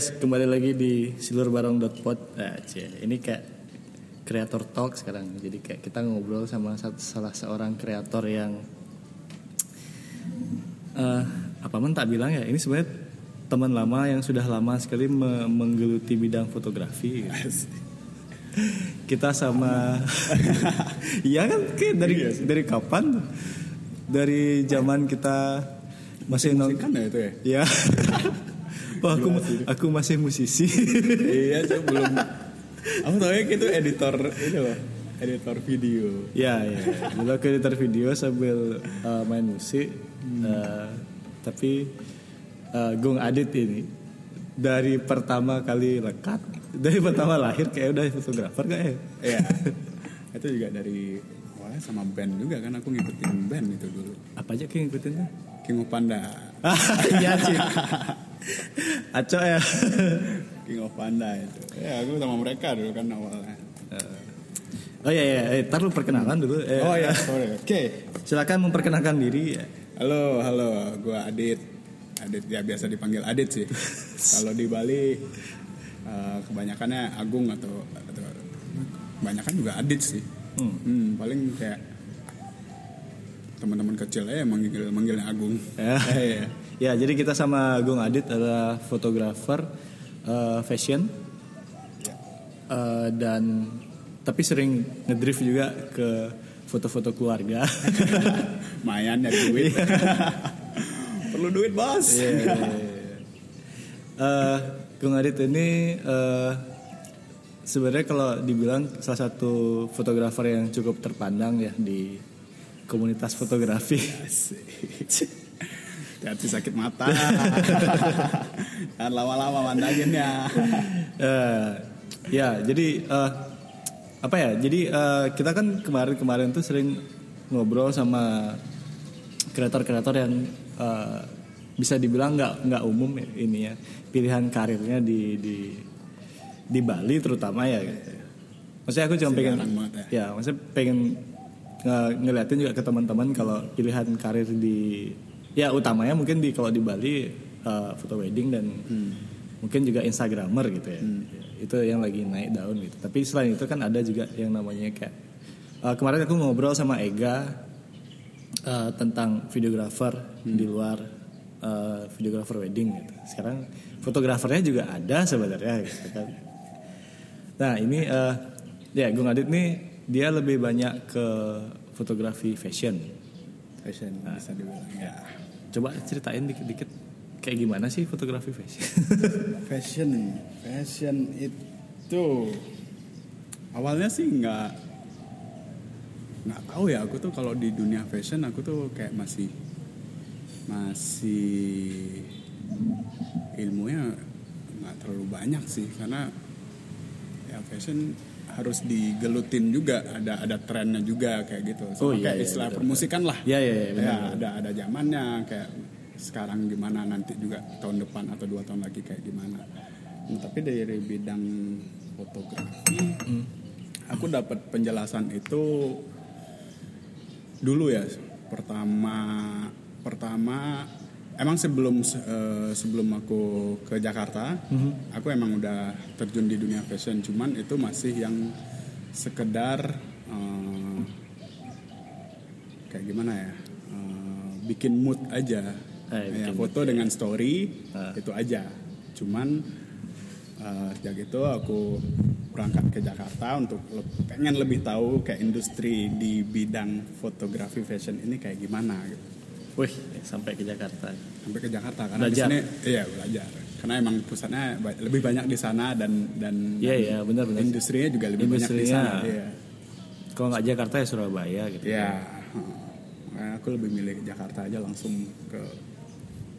guys, kembali lagi di silurbarong.pod. Nah, ini kayak kreator talk sekarang. Jadi kayak kita ngobrol sama satu, salah seorang kreator yang eh apa men tak bilang ya. Ini sebenarnya teman lama yang sudah lama sekali me- menggeluti bidang fotografi. kita sama Iya kan kayak dari dari kapan? Dari zaman kita masih nong kan ya itu ya Ya. Wah, aku aku masih musisi. iya coba belum aku tahu ya itu editor ini loh editor video ya, ya. Dulu aku editor video sambil uh, main musik. Uh, tapi uh, Gung Adit ini dari pertama kali lekat, dari pertama lahir kayak udah fotografer gak ya? iya itu juga dari awalnya sama band juga kan aku ngikutin band itu dulu Apa aja kayak ngikutin tuh? King of Panda Iya sih. Aco ya. King of Panda itu. Ya aku sama mereka dulu kan awalnya. Oh iya iya, eh, tar lu perkenalan dulu. Eh, oh ya sorry. Oke. Silakan memperkenalkan diri. halo halo. Gua Adit. Adit ya biasa dipanggil Adit sih. Kalau di Bali eh, kebanyakannya Agung atau atau kebanyakan juga Adit sih. Hmm. Hmm, paling kayak teman-teman kecil ya manggil manggilnya Agung. Ya. Eh, iya. Ya, jadi kita sama Gung Adit adalah fotografer eh, fashion Eh, dan tapi sering ngedrift juga ke foto-foto keluarga. Mayan nyari duit. Perlu duit bos. Iya, iya, iya. Eh, Gung Adit ini eh, sebenarnya kalau dibilang salah satu fotografer yang cukup terpandang ya di komunitas fotografi. Hati sakit mata. Kan lama-lama mandaginnya. Eh, ya, jadi eh, apa ya? Jadi eh, kita kan kemarin-kemarin tuh sering ngobrol sama kreator-kreator yang eh, bisa dibilang nggak nggak umum ya, ini ya pilihan karirnya di di di Bali terutama ya. Maksudnya aku cuma pengen banget ya, maksudnya pengen nge- ngeliatin juga ke teman-teman kalau pilihan karir di ya utamanya mungkin di kalau di Bali foto wedding dan mungkin juga instagramer gitu ya. Itu yang lagi naik daun gitu. Tapi selain itu kan ada juga yang namanya kayak eh, kemarin aku ngobrol sama Ega eh, tentang videografer di luar eh, videografer wedding gitu. Sekarang fotografernya juga ada sebenarnya gitu kan. Nah ini eh, ya Gung Adit nih dia lebih banyak ke fotografi fashion. Fashion bisa dibilang ya. Coba ceritain dikit-dikit kayak gimana sih fotografi fashion? Fashion, fashion itu awalnya sih nggak nggak tahu ya aku tuh kalau di dunia fashion aku tuh kayak masih masih ilmunya nggak terlalu banyak sih karena ya fashion harus digelutin juga ada ada trennya juga kayak gitu. Sama Oh, iya, kayak iya, istilah benar, permusikan lah. Iya, iya, iya, ya ada ada zamannya kayak sekarang gimana nanti juga tahun depan atau dua tahun lagi kayak gimana. Nah, tapi dari bidang fotografi Hmm. aku dapat penjelasan itu dulu ya. Pertama pertama emang sebelum eh, sebelum aku ke Jakarta aku emang udah terjun di dunia fashion cuman itu masih yang sekedar eh, kayak gimana ya eh, bikin mood aja Eh, ya, foto dengan story Ah. itu aja cuman eh, sejak itu aku berangkat ke Jakarta untuk le- pengen lebih tahu kayak industri di bidang fotografi fashion ini kayak gimana gitu. Wih sampai ke Jakarta. Sampai ke Jakarta karena di sini iya belajar karena emang pusatnya lebih banyak di sana dan dan Iya dan iya benar-benar. industrinya juga lebih banyak di sana iya Kalau nggak Jakarta ya Surabaya gitu. Iya. heeh. Makanya aku lebih milih Jakarta aja langsung ke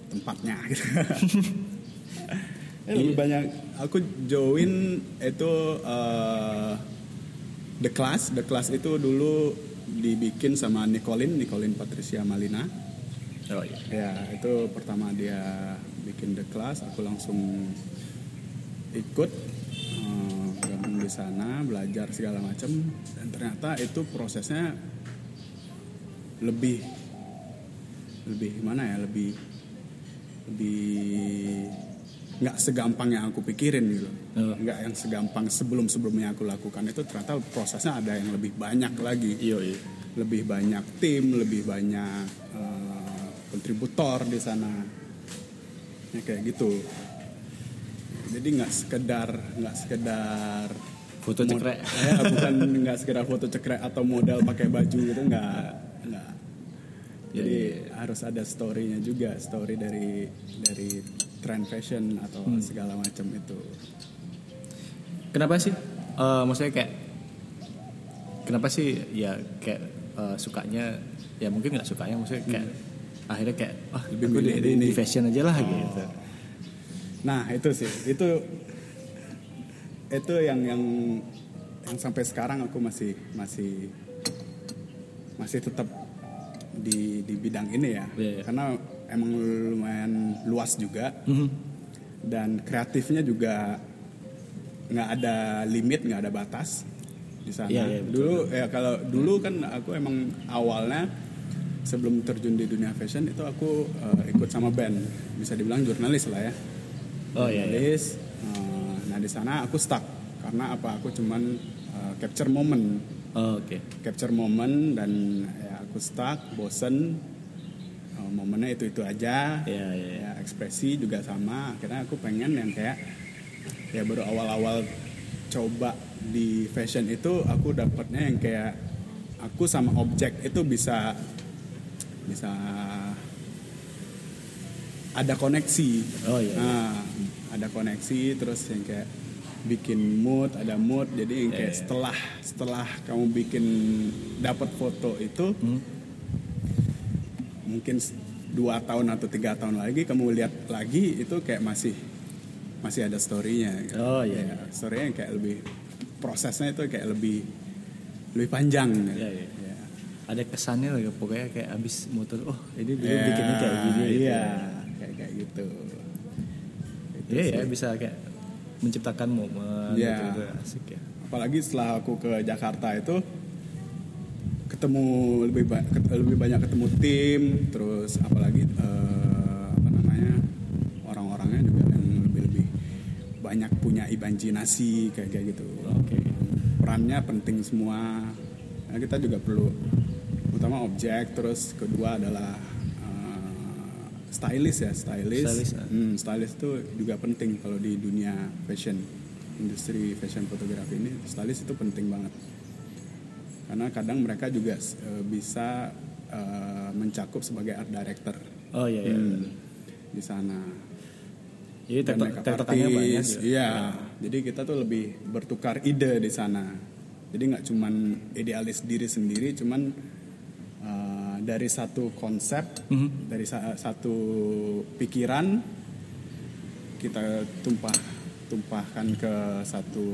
tempatnya gitu. Eh, lebih banyak aku join itu eh, The Class, The Class itu dulu dibikin sama Nicolin, Nicolin Patricia Malina. Oh iya. Ya, itu pertama dia bikin The Class, aku langsung ikut gabung di sana, belajar segala macam dan ternyata itu prosesnya lebih lebih gimana ya, lebih lebih nggak segampang yang aku pikirin gitu Oh. nggak yang segampang sebelum sebelumnya aku lakukan itu ternyata prosesnya ada yang lebih banyak lagi Iya iya. lebih banyak tim lebih banyak eh, kontributor di sana ya kayak gitu jadi nggak sekedar nggak sekedar Foto cekrek. ya, bukan nggak sekedar foto cekrek atau modal pakai baju gitu nggak nggak jadi harus ada storynya juga story dari dari trend fashion atau Hmm. segala macam itu Kenapa sih? Eh, maksudnya kayak kenapa sih ya kayak eh, sukanya ya mungkin nggak sukanya maksudnya kayak akhirnya kayak ah Lebih aku di, di, di fashion aja lah gitu. Nah itu sih itu itu yang yang yang sampai sekarang aku masih masih masih tetap di di bidang ini ya Iya, iya. karena emang lumayan luas juga Mhm. dan kreatifnya juga nggak ada limit nggak ada batas di sana Iya, iya, betul. dulu ya kalau dulu kan aku emang awalnya sebelum terjun di dunia fashion itu aku eh, ikut sama band bisa dibilang jurnalis lah ya Oh iya. iya. jurnalis Eh, nah di sana aku stuck karena apa aku cuman eh, capture moment Oh, Oke. capture moment dan ya aku stuck bosen Eh, momennya itu itu aja Iya iya. iya. ya ekspresi juga sama akhirnya aku pengen yang kayak ya baru awal-awal coba di fashion itu aku dapatnya yang kayak aku sama objek itu bisa bisa ada koneksi Oh, iya, iya. Nah, ada koneksi terus yang kayak bikin mood ada mood jadi yang kayak Iya, iya. setelah setelah kamu bikin dapat foto itu Hmm? mungkin dua tahun atau tiga tahun lagi kamu lihat lagi itu kayak masih masih ada storynya gitu. Oh, iya. Ya, storynya kayak lebih prosesnya itu kayak lebih lebih panjang gitu. Iya, iya. Ya. Ada kesannya lah pokoknya kayak abis motor oh ini dulu Ya, bikinnya kayak gini gitu. iya kayak kayak gitu Itu Iya ya bisa kayak menciptakan momen Iya. gitu, gitu asik ya. apalagi setelah aku ke Jakarta itu ketemu lebih ba- lebih banyak ketemu tim terus apalagi eh, apa namanya orang-orangnya juga yang lebih lebih banyak punya imajinasi kayak kayak gitu Oke. perannya penting semua Nah, kita juga perlu utama objek terus kedua adalah eh, stylist ya stylist Stylist, ah. Hmm, stylist itu juga penting kalau di dunia fashion industri fashion fotografi ini stylist itu penting banget karena kadang mereka juga eh, bisa eh, mencakup sebagai art director Oh iya iya. Hmm, di sana Jadi tektokannya banyak. ya. Iya. Jadi kita tuh lebih bertukar ide di sana. Jadi nggak cuman idealis diri sendiri, cuman uh, dari satu konsep, Mhm. dari sa- satu pikiran kita tumpah tumpahkan ke satu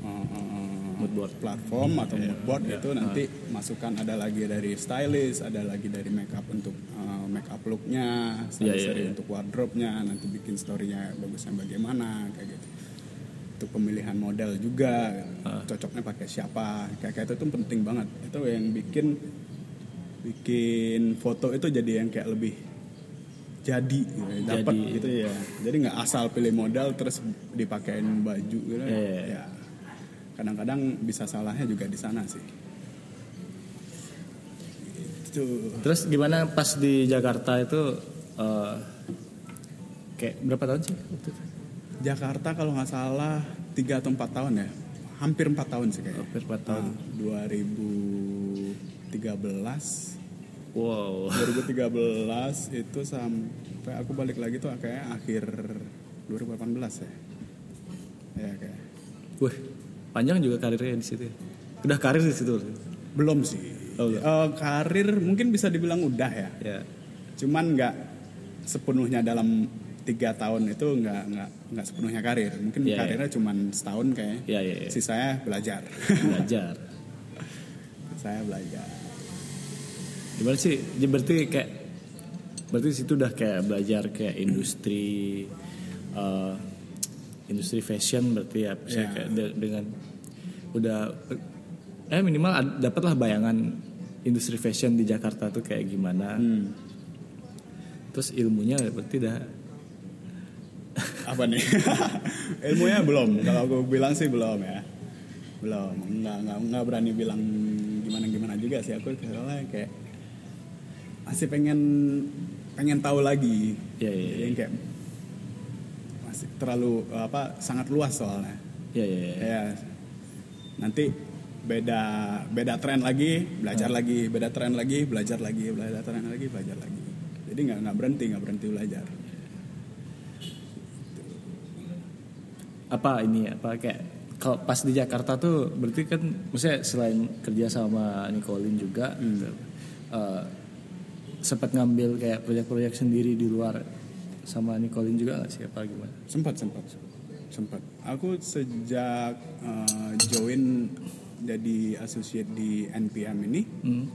uh, uh, platform atau Iya, mood board iya. itu nanti masukan ada lagi dari stylist, ada lagi dari makeup untuk uh, makeup looknya, stylist iya, dari iya. untuk wardrobe-nya, nanti bikin story-nya bagusnya bagaimana kayak gitu. Untuk pemilihan model juga, Ah. cocoknya pakai siapa, kayak kayak itu tuh penting banget. Itu yang bikin bikin foto itu jadi yang kayak lebih jadi gitu, dapat Jadi. gitu ya. Jadi nggak asal pilih model terus dipakein baju gitu. Iya. Ya. Kadang-kadang bisa salahnya juga di sana sih. Itu. Terus gimana pas di Jakarta itu eh, kayak berapa tahun sih? Jakarta kalau nggak salah 3 atau 4 tahun ya. Hampir 4 tahun sih kayaknya. Hampir 4 tahun. Nah, 2013 Wow. 2013 itu sampai aku balik lagi tuh kayak akhir 2018 ya. Ya kayak. Wih, panjang juga karirnya di situ. ya? Udah karir di situ. Belum sih. Oh, belum. Eh, karir mungkin bisa dibilang udah ya. Ya. Cuman nggak sepenuhnya dalam tiga tahun itu nggak nggak nggak sepenuhnya karir. Mungkin Iya, iya. karirnya cuman setahun kayak. Iya, iya, iya. Sisanya belajar. Belajar. Saya belajar. Gimana sih? Jadi berarti kayak berarti situ udah kayak belajar kayak industri eh, industri fashion berarti ya bisa Iya. kayak de- dengan udah eh minimal dapatlah bayangan industri fashion di Jakarta tuh kayak gimana. Hmm. Terus ilmunya berarti udah apa nih ilmunya belum kalau aku bilang sih belum ya belum nggak nggak nggak berani bilang juga sih. Aku soalnya kayak masih pengen pengen tahu lagi. Iya, iya, Jadi kayak masih terlalu apa sangat luas soalnya. Ya ya ya ya nanti beda beda tren lagi belajar lagi beda tren lagi belajar lagi belajar tren lagi belajar lagi. Jadi nggak nggak berhenti nggak berhenti belajar. Apa ini apa kayak kalau pas di Jakarta tuh berarti kan maksudnya selain kerja sama Nicolin juga gitu, eh, sempat ngambil kayak proyek-proyek sendiri di luar sama Nicolin juga nggak sih apa gimana? sempat sempat sempat aku sejak eh, join jadi associate di NPM ini Hmm.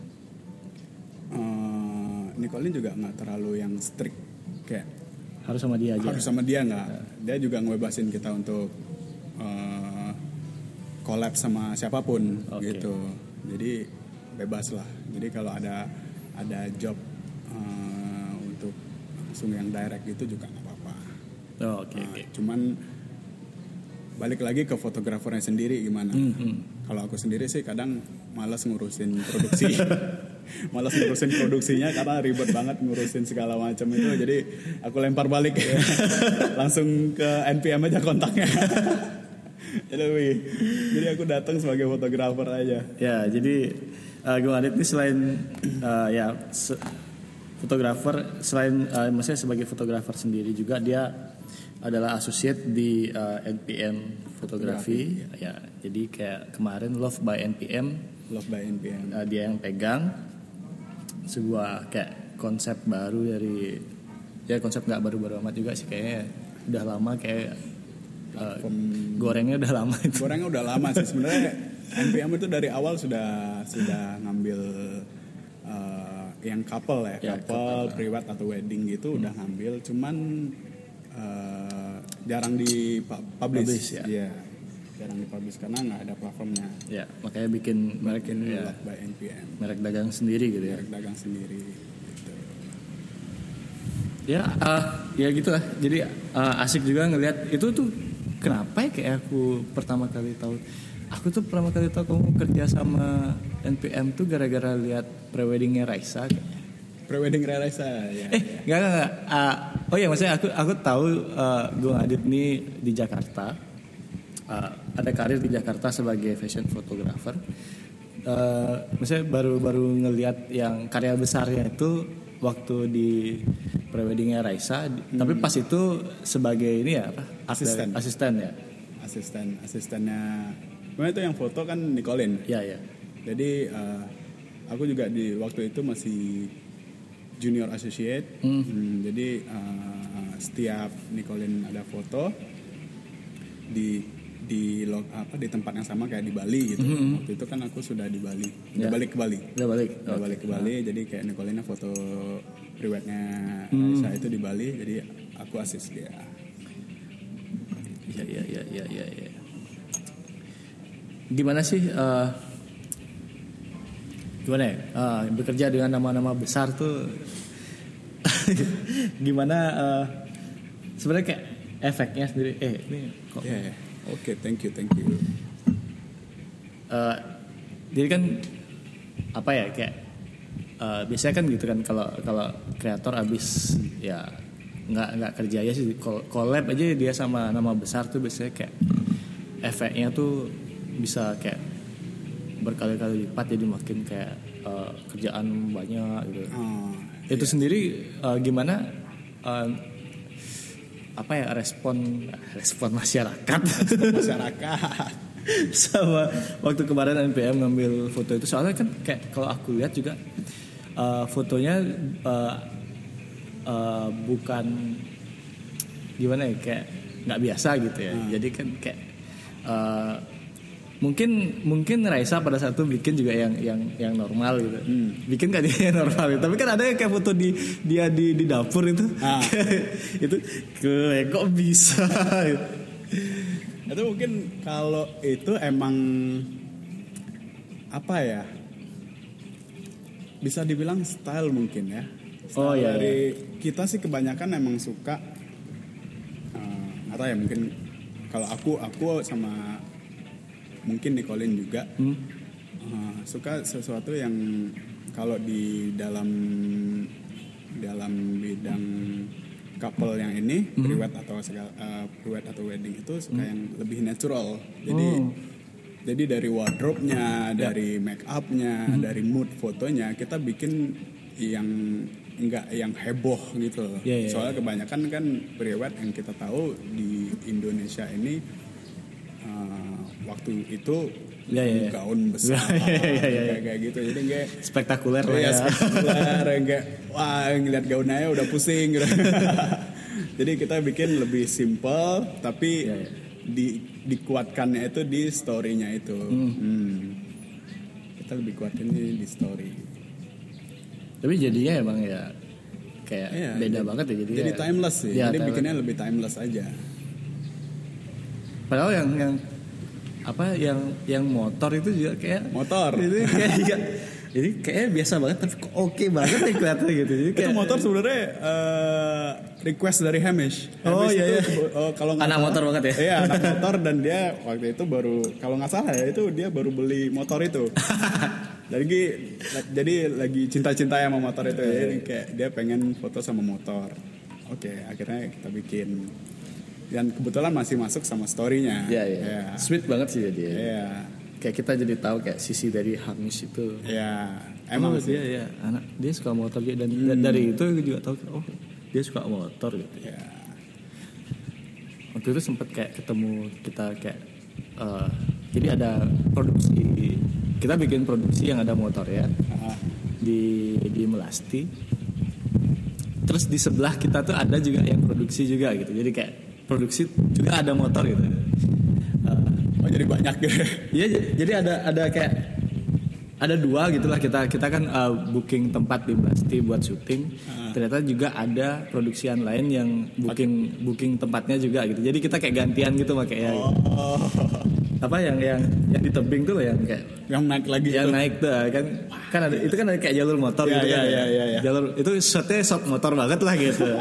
eh, Nicolin juga nggak terlalu yang strict kayak Harus sama dia aja. harus sama dia nggak dia juga ngebebasin kita untuk collab sama siapa pun Oke. gitu. Jadi bebas lah. Jadi kalau ada ada job eh, untuk langsung yang direct gitu juga nggak apa-apa. Oh, oke Nah, oke. cuman balik lagi ke fotografernya sendiri gimana? Hmm, hmm. kalau aku sendiri sih kadang malas ngurusin produksi. Malas ngurusin produksinya karena ribet banget ngurusin segala macam itu. Jadi aku lempar balik. Langsung ke NPM aja kontaknya jadi aku datang sebagai fotografer aja. Ya, jadi uh, Gung Adit ini selain uh, ya se- fotografer, selain uh, maksudnya sebagai fotografer sendiri juga dia adalah associate di uh, NPM fotografi. Ya, jadi kayak kemarin Love by NPM love by NPM uh, dia yang pegang sebuah kayak konsep baru dari ya konsep nggak baru-baru amat juga sih kayaknya udah lama kayak uh, gorengnya udah lama itu. gorengnya udah lama sih sebenarnya NPM itu dari awal sudah sudah ngambil eh, yang couple ya, Ya, couple, privat atau wedding gitu udah ngambil cuman eh, jarang di pu- publish, Publish, ya. Iya, jarang dipublish karena nggak ada platformnya Ya, makanya bikin merek bikin ya, by NPM merek dagang sendiri gitu ya. merek dagang sendiri gitu. Ya, eh, ya gitu lah. Jadi eh, asik juga ngelihat itu tuh kenapa ya kayak aku pertama kali tahu. Aku tuh pertama kali tahu kamu kerja sama NPM tuh gara-gara lihat preweddingnya Raisa. kayaknya. prewedding Raisa ya Eh, enggak enggak. enggak. Ah, oh ya maksudnya aku aku tahu eh, Gung Adit nih di Jakarta. Ah, ada karir di Jakarta sebagai fashion photographer. Eh, maksudnya baru-baru ngelihat yang karya besarnya itu waktu di preweddingnya Raisa. Tapi pas itu sebagai ini ya apa? Asisten. direct- Asisten ya. asisten asistennya Cuma itu yang foto kan Nicolin Ya ya. Jadi eh, aku juga di waktu itu masih junior associate. Hmm, jadi eh, setiap Nicolin ada foto di di log, apa di tempat yang sama kayak di Bali gitu. Waktu itu kan aku sudah di Bali. Udah Ya. balik ke Bali. Udah balik. Udah Oke. balik ke Bali. Jadi kayak Nicolina foto priwetnya Raisa itu di Bali. Jadi aku asis dia. Iya iya iya iya iya. Ya. Gimana sih? eh, gimana ya? Eh, bekerja dengan nama-nama besar tuh gimana? eh, Sebenarnya kayak efeknya sendiri. Eh ini kok? Ya, ya. Oke, thank you, thank you. eh, jadi kan apa ya kayak eh, biasanya kan gitu kan kalau kalau kreator abis ya nggak nggak kerja ya sih. Collab aja dia sama nama besar tuh biasanya kayak efeknya tuh bisa kayak berkali-kali lipat jadi makin kayak eh, kerjaan banyak gitu. Ah, itu sendiri eh, gimana eh, apa ya respon respon masyarakat? Masyarakat. sama waktu kemarin NPM ngambil foto itu soalnya kan kayak kalau aku lihat juga uh, fotonya uh, uh, bukan gimana ya kayak nggak biasa gitu ya. Jadi kan kayak uh, mungkin mungkin Raisa pada saat itu bikin juga yang yang yang normal gitu. Bikin kan dia yang normal gitu. tapi kan ada yang kayak foto di dia di di dapur itu. Ah. itu ke kok bisa? Itu mungkin kalau itu emang apa ya bisa dibilang style mungkin ya Oh, iya, dari kita sih kebanyakan emang suka uh, atau ya mungkin kalau aku aku sama mungkin Nicolin juga Hmm. uh, suka sesuatu yang kalau di dalam dalam bidang couple yang ini Hmm. priwet atau segala uh, priwet atau wedding itu suka yang lebih natural jadi Oh. jadi dari wardrobe-nya dari make up-nya Hmm. dari mood fotonya kita bikin yang enggak yang heboh gitu loh. Iya, iya, soalnya kebanyakan kan priwet yang kita tahu di Indonesia ini uh, waktu itu Iya, iya, iya. gaun besar Iya, iya, iya, iya. kayak, kayak gitu jadi enggak Spektakuler lah ya ya. spektakuler enggak wah ngeliat gaunnya udah pusing gitu. jadi kita bikin lebih simple tapi Iya, iya. di dikuatkannya itu di story-nya itu Hmm. kita lebih kuatin di story Tapi jadinya emang ya kayak Iya, beda jadi- banget ya jadi. jadi ya- timeless sih Iya, jadi timeless. bikinnya lebih timeless aja Padahal yang yang apa yang yang motor itu juga kayak motor itu kayak juga jadi kayak biasa banget tapi oke banget ya kelihatannya gitu. Jadi itu kayak motor sebenarnya eh, request dari Hamish. Oh, Hamish iya, itu iya. kebo- oh, kalau Anak salah- motor banget ya? Iya, anak motor dan dia waktu itu baru kalau nggak salah ya itu dia baru beli motor itu. jadi jadi lagi cinta-cinta sama motor itu Iya, ya. Jadi kayak dia pengen foto sama motor. Oke, akhirnya kita bikin. Dan kebetulan masih masuk sama story-nya. Iya iya. Iya. Sweet banget sih dia. Iya. Kayak kita jadi tahu kayak sisi dari Hamis itu. Iya. Emang oh, sih. dia ya anak dia suka motor juga dan da- dari itu juga tahu oh dia suka motor gitu. Iya. Waktu itu sempat kayak ketemu kita kayak eh, jadi ada produksi kita bikin produksi yang ada motor ya di di Melasti. Terus di sebelah kita tuh ada juga yang produksi juga gitu. Jadi kayak produksi juga ada motor gitu. Oh jadi banyak gitu. Iya, jadi ada ada kayak ada dua gitulah kita kita kan uh, booking tempat di Blasti buat syuting. Ternyata juga ada produksian lain yang booking booking tempatnya juga gitu. Jadi kita kayak gantian gitu makanya Oh. apa yang yang yang di tebing tuh loh yang kayak Yang naik lagi yang itu. naik tuh kan kan ada itu kan ada kayak jalur motor Iya, gitu iya, kan. iya, iya, iya. Jalur itu shotnya shot motor banget lah gitu.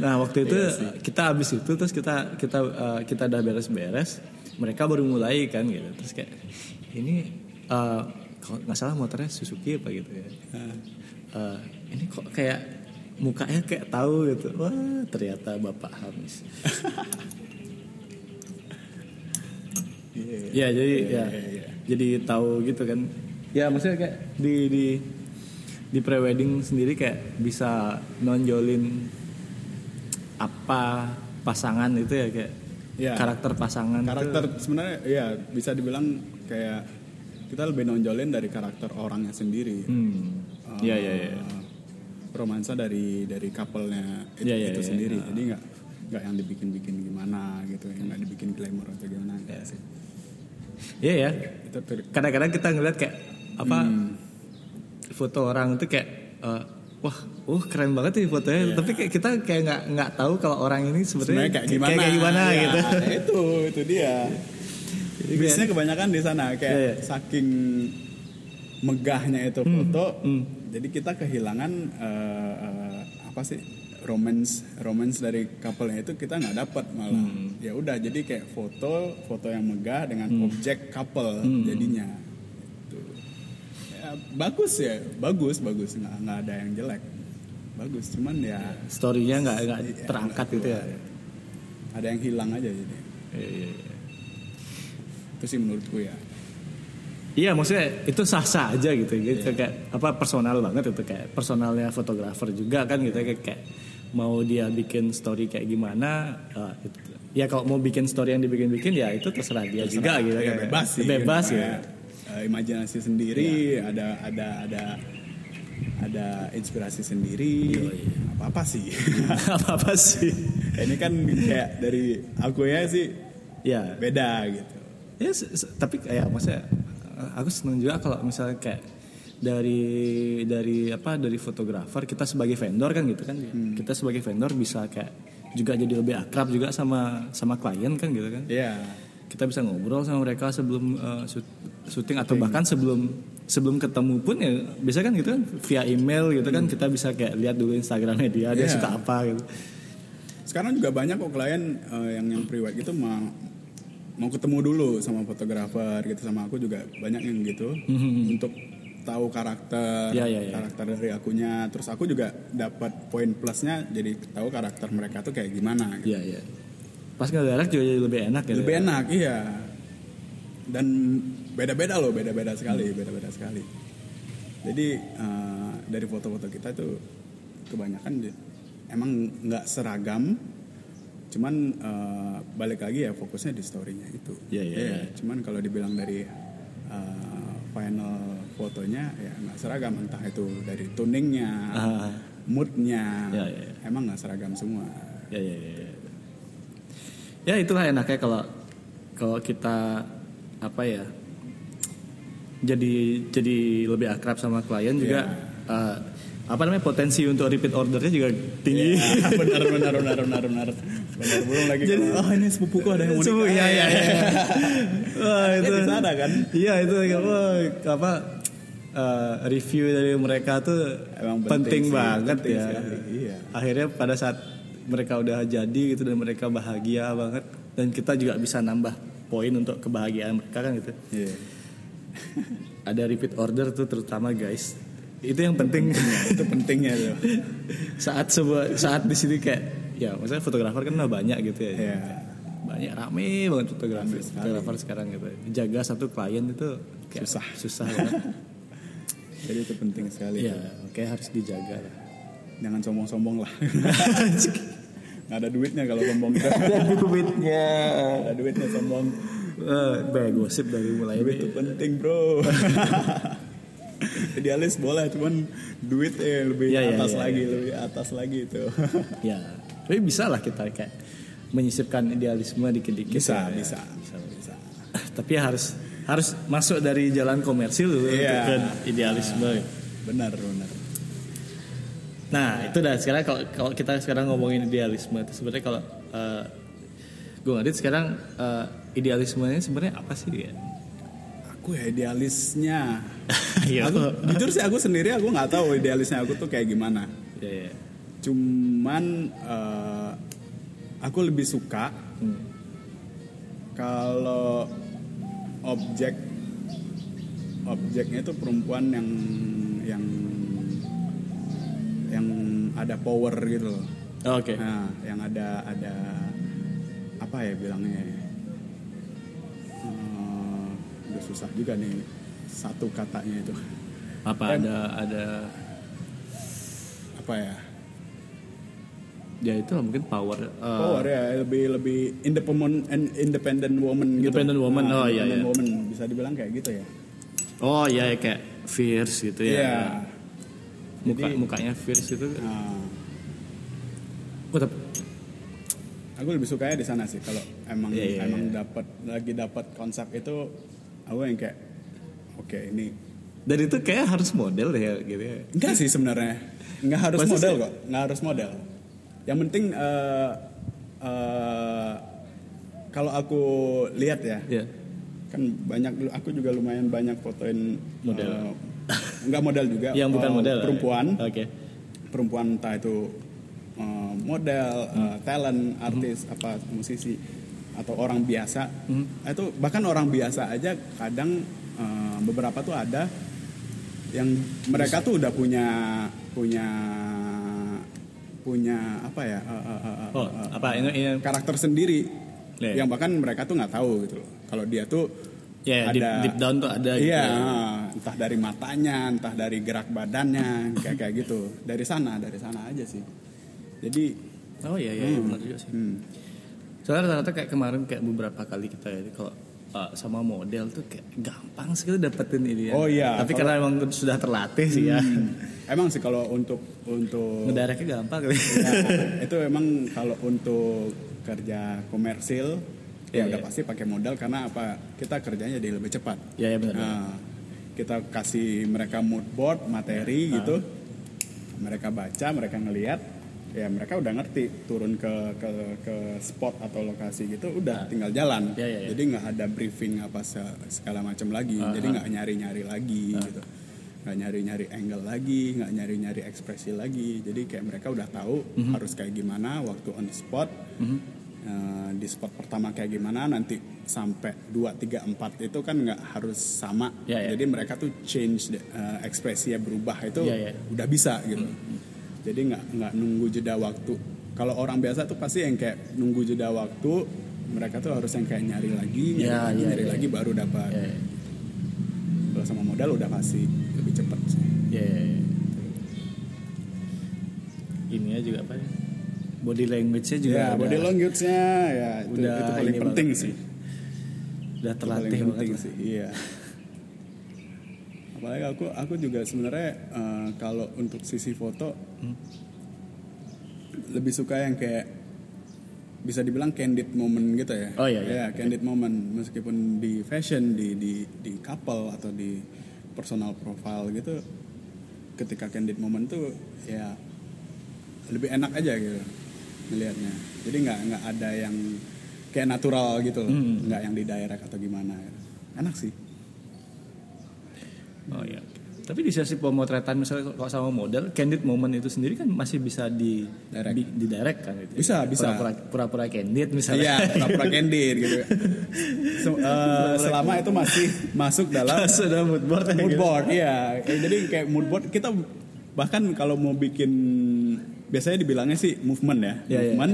Nah waktu itu Iya kita habis itu terus kita kita uh, kita udah beres-beres, mereka baru mulai kan gitu. Terus kayak ini uh, kalau nggak salah motornya Suzuki apa gitu ya. Uh, ini kok kayak mukanya kayak tahu gitu. Wah ternyata Bapak Hamis. Iya. Ya jadi ya iya, iya. jadi tahu gitu kan. Ya maksudnya kayak di di di prewedding sendiri kayak bisa nonjolin apa pasangan itu ya kayak Iya. karakter pasangan itu. karakter sebenarnya ya bisa dibilang kayak kita lebih nonjolin dari karakter orangnya sendiri Hmm. Eh, Iya iya iya. romansa dari dari couple-nya itu, Iya, iya, itu iya, sendiri iya. jadi nggak nggak yang dibikin-bikin gimana gitu nggak dibikin glamour atau gimana enggak sih Iya ya. Kadang-kadang kita ngeliat kayak apa Hmm. foto orang itu kayak eh, wah, uh keren banget nih fotonya. Tapi kayak kita kayak nggak nggak tahu kalau orang ini sebenarnya kayak gimana kayak, gimana Ya, gitu. itu itu dia biasanya kebanyakan di sana kayak Iya, iya. saking megahnya itu foto hmm. jadi kita kehilangan eh, eh, apa sih romance romance dari couple-nya itu kita nggak dapat malah. Hmm. ya udah jadi kayak foto foto yang megah dengan objek couple Hmm. jadinya. Gitu. ya, bagus ya bagus bagus. Nggak nggak ada yang jelek. Bagus cuman ya Storynya nggak nggak Iya, terangkat gitu ya. ada yang hilang aja jadi. Iya, iya, iya. itu sih menurutku ya. Iya maksudnya itu sah-sah aja gitu. Gitu kayak apa personal banget itu. Kayak personalnya fotografer juga kan gitu kayak, kayak mau dia bikin story kayak gimana eh, itu- ya kalau mau bikin story yang dibikin-bikin ya itu terserah dia juga gitu ya, kan bebas sih. Bebas gitu, ya. Eh, imajinasi sendiri ada ada ada ada inspirasi sendiri. Apa apa sih. Apa apa sih. Ini kan kayak dari aku ya sih. Ya. Beda gitu. Ya tapi kayak maksudnya aku seneng juga kalau misalnya kayak dari dari apa dari fotografer kita sebagai vendor kan gitu kan. Kita sebagai vendor bisa kayak juga jadi lebih akrab juga sama sama klien kan gitu kan. Iya. Kita bisa ngobrol sama mereka sebelum shoot- syuting atau bahkan sebelum sebelum ketemu pun ya bisa kan gitu kan via email gitu kan. Kita bisa kayak lihat dulu Instagramnya dia dia Iya. suka apa gitu. Sekarang juga banyak kok klien eh, yang yang pre gitu mau mau ketemu dulu sama fotografer gitu sama aku juga banyak yang gitu. Untuk tahu karakter Ya, ya, ya. karakter dari akunya terus aku juga dapat poin plusnya jadi tahu karakter mereka tuh kayak gimana gitu. Iya iya. Pas juga jadi lebih enak ya. lebih enak iya dan beda-beda loh beda-beda sekali beda-beda sekali jadi eh, dari foto-foto kita tuh kebanyakan emang nggak seragam cuman eh, balik lagi ya fokusnya di storynya itu Iya, iya, iya. cuman kalau dibilang dari eh, final fotonya ya nggak seragam entah itu dari tuningnya Ah. moodnya Iya, iya, iya. emang nggak seragam semua Ya ya ya. Ya, ya itulah enaknya kalau kalau kita apa ya jadi jadi lebih akrab sama klien juga eh, apa namanya potensi untuk repeat ordernya juga tinggi. Iya, benar benar benar benar benar benar belum lagi Jadi- oh ini sepupuku ada yang mau Sepupu, nikah. iya, iya, iya. Wah, Ya, itu di sana kan Iya itu apa apa eh, review dari mereka tuh Emang penting, penting sih, banget penting ya. sekali, iya. Akhirnya pada saat mereka udah jadi gitu dan mereka bahagia banget dan kita juga bisa nambah poin untuk kebahagiaan mereka kan gitu. Iya. Ada repeat order tuh terutama guys. Itu yang penting itu pentingnya tuh saat sebuah saat di sini kayak ya maksudnya fotografer kan udah banyak gitu ya. Iya. Banyak rame banget fotografer fotografer sekarang gitu. Jaga satu klien itu kayak Susah. susah banget. jadi itu penting sekali Iya, oke harus dijaga lah. jangan sombong-sombong lah nggak ada duitnya kalau sombong kita duitnya. ada duitnya sombong Eh, banyak gosip dari mulai duit itu penting bro idealis boleh cuman duit eh lebih iya, atas iya, lagi iya. lebih atas lagi itu Ya, tapi bisa lah kita kayak menyisipkan idealisme dikit-dikit. bisa ya. bisa bisa bisa Tapi harus harus masuk dari jalan komersil dulu untuk ke idealisme. benar benar Nah itu dah sekarang kalau kalau kita sekarang ngomongin idealisme itu sebenarnya kalau uh, gue ngadit sekarang eh, idealismenya sebenarnya apa sih ya? aku ya idealisnya Iya. aku jujur sih aku sendiri aku nggak tahu idealisnya aku tuh kayak gimana Ya, ya. cuman eh, aku lebih suka Hmm. kalau objek objeknya itu perempuan yang yang yang ada power gitu loh Oh, Oke. nah yang ada ada apa ya bilangnya ya? Eh, udah susah juga nih satu katanya itu Apa ada ada apa ya ya itu lah mungkin power. eh, power ya lebih lebih independent independent woman Independent gitu. woman, oh, iya, independent iya. woman bisa dibilang kayak gitu ya Oh iya ya, kayak fierce gitu ya. Iya. Muka Jadi- mukanya fierce itu. Oh, tapi aku lebih suka ya di sana sih kalau emang Iya, iya, emang dapat lagi dapat konsep itu aku yang kayak oke ini dan itu kayak harus model deh ya, gitu ya. enggak sih sebenarnya nggak harus Pasti model sih. kok nggak harus model yang penting eh, eh, kalau aku lihat ya Iya. kan banyak dulu aku juga lumayan banyak fotoin Model. eh, enggak model juga Yang bukan eh, model. perempuan Oke. perempuan entah itu eh, model eh, talent artis apa musisi atau orang biasa itu bahkan orang biasa aja kadang eh, beberapa tuh ada yang mereka tuh udah punya punya punya apa ya eh, eh, eh, eh, Oh, eh, apa ini, ini karakter sendiri Iya. yang bahkan mereka tuh nggak tahu gitu loh kalau dia tuh ya deep, deep down tuh ada gitu. iya ya. entah dari matanya entah dari gerak badannya kayak kayak gitu dari sana dari sana aja sih jadi Oh iya iya, iya, benar juga sih. hmm, Soalnya rata-rata kayak kemarin kayak beberapa kali kita ya kalau uh, sama model tuh kayak gampang sekali dapetin ini ya. Oh iya, Tapi kalau- karena emang sudah terlatih sih ya. emang sih kalau untuk untuk Ngedareknya gampang. Ya, itu emang kalau untuk kerja komersil ya Iya, udah iya. pasti pakai modal karena apa? Kita kerjanya jadi lebih cepat. Iya, iya, benar, Nah, kita kasih mereka mood board materi Ah. gitu. Mereka baca mereka ngelihat ya mereka udah ngerti turun ke ke ke spot atau lokasi gitu udah tinggal jalan. Iya, iya, iya. jadi nggak ada briefing apa se- segala macam lagi. Ah, jadi ah. nggak nyari nyari lagi gitu nggak nyari-nyari angle lagi nggak nyari-nyari ekspresi lagi jadi kayak mereka udah tahu Mhm. harus kayak gimana waktu on the spot Eh, di spot pertama kayak gimana nanti sampai 2, 3, 4 itu kan nggak harus sama Ya, ya. jadi mereka tuh change deh, eh, ekspresinya berubah itu Ya, ya. udah bisa gitu jadi nggak nggak nunggu jeda waktu kalau orang biasa tuh pasti yang kayak nunggu jeda waktu mereka tuh harus yang kayak nyari lagi nyari Ya, lagi ya, nyari ya. lagi baru dapat Ya, ya. kalau sama modal udah pasti lebih cepat sih Ya, ya, ya. Ininya juga apa ya? Body language-nya juga ya body language-nya ya itu, udah itu paling ini penting banget sih udah Itu terlatih paling banget penting lah. sih iya apalagi aku aku juga sebenarnya eh, kalau untuk sisi foto Hmm. lebih suka yang kayak bisa dibilang candid moment gitu ya Oh, iya, iya. Ya, candid moment meskipun di fashion di di di couple atau di personal profile gitu ketika candid moment tuh ya lebih enak aja gitu melihatnya jadi nggak nggak ada yang kayak natural gitu loh Hmm. nggak yang di direct atau gimana enak sih Oh iya. Tapi di sesi pemotretan misalnya kalau sama model, candid moment itu sendiri kan masih bisa di Direct. di, di direct kan itu. Bisa, bisa. Pura-pura, candid misalnya. iya pura-pura candid gitu So, eh, selama itu masih masuk dalam Sudah mood board aja mood gitu. board iya Eh, jadi kayak mood board kita bahkan kalau mau bikin biasanya dibilangnya sih movement ya iya, movement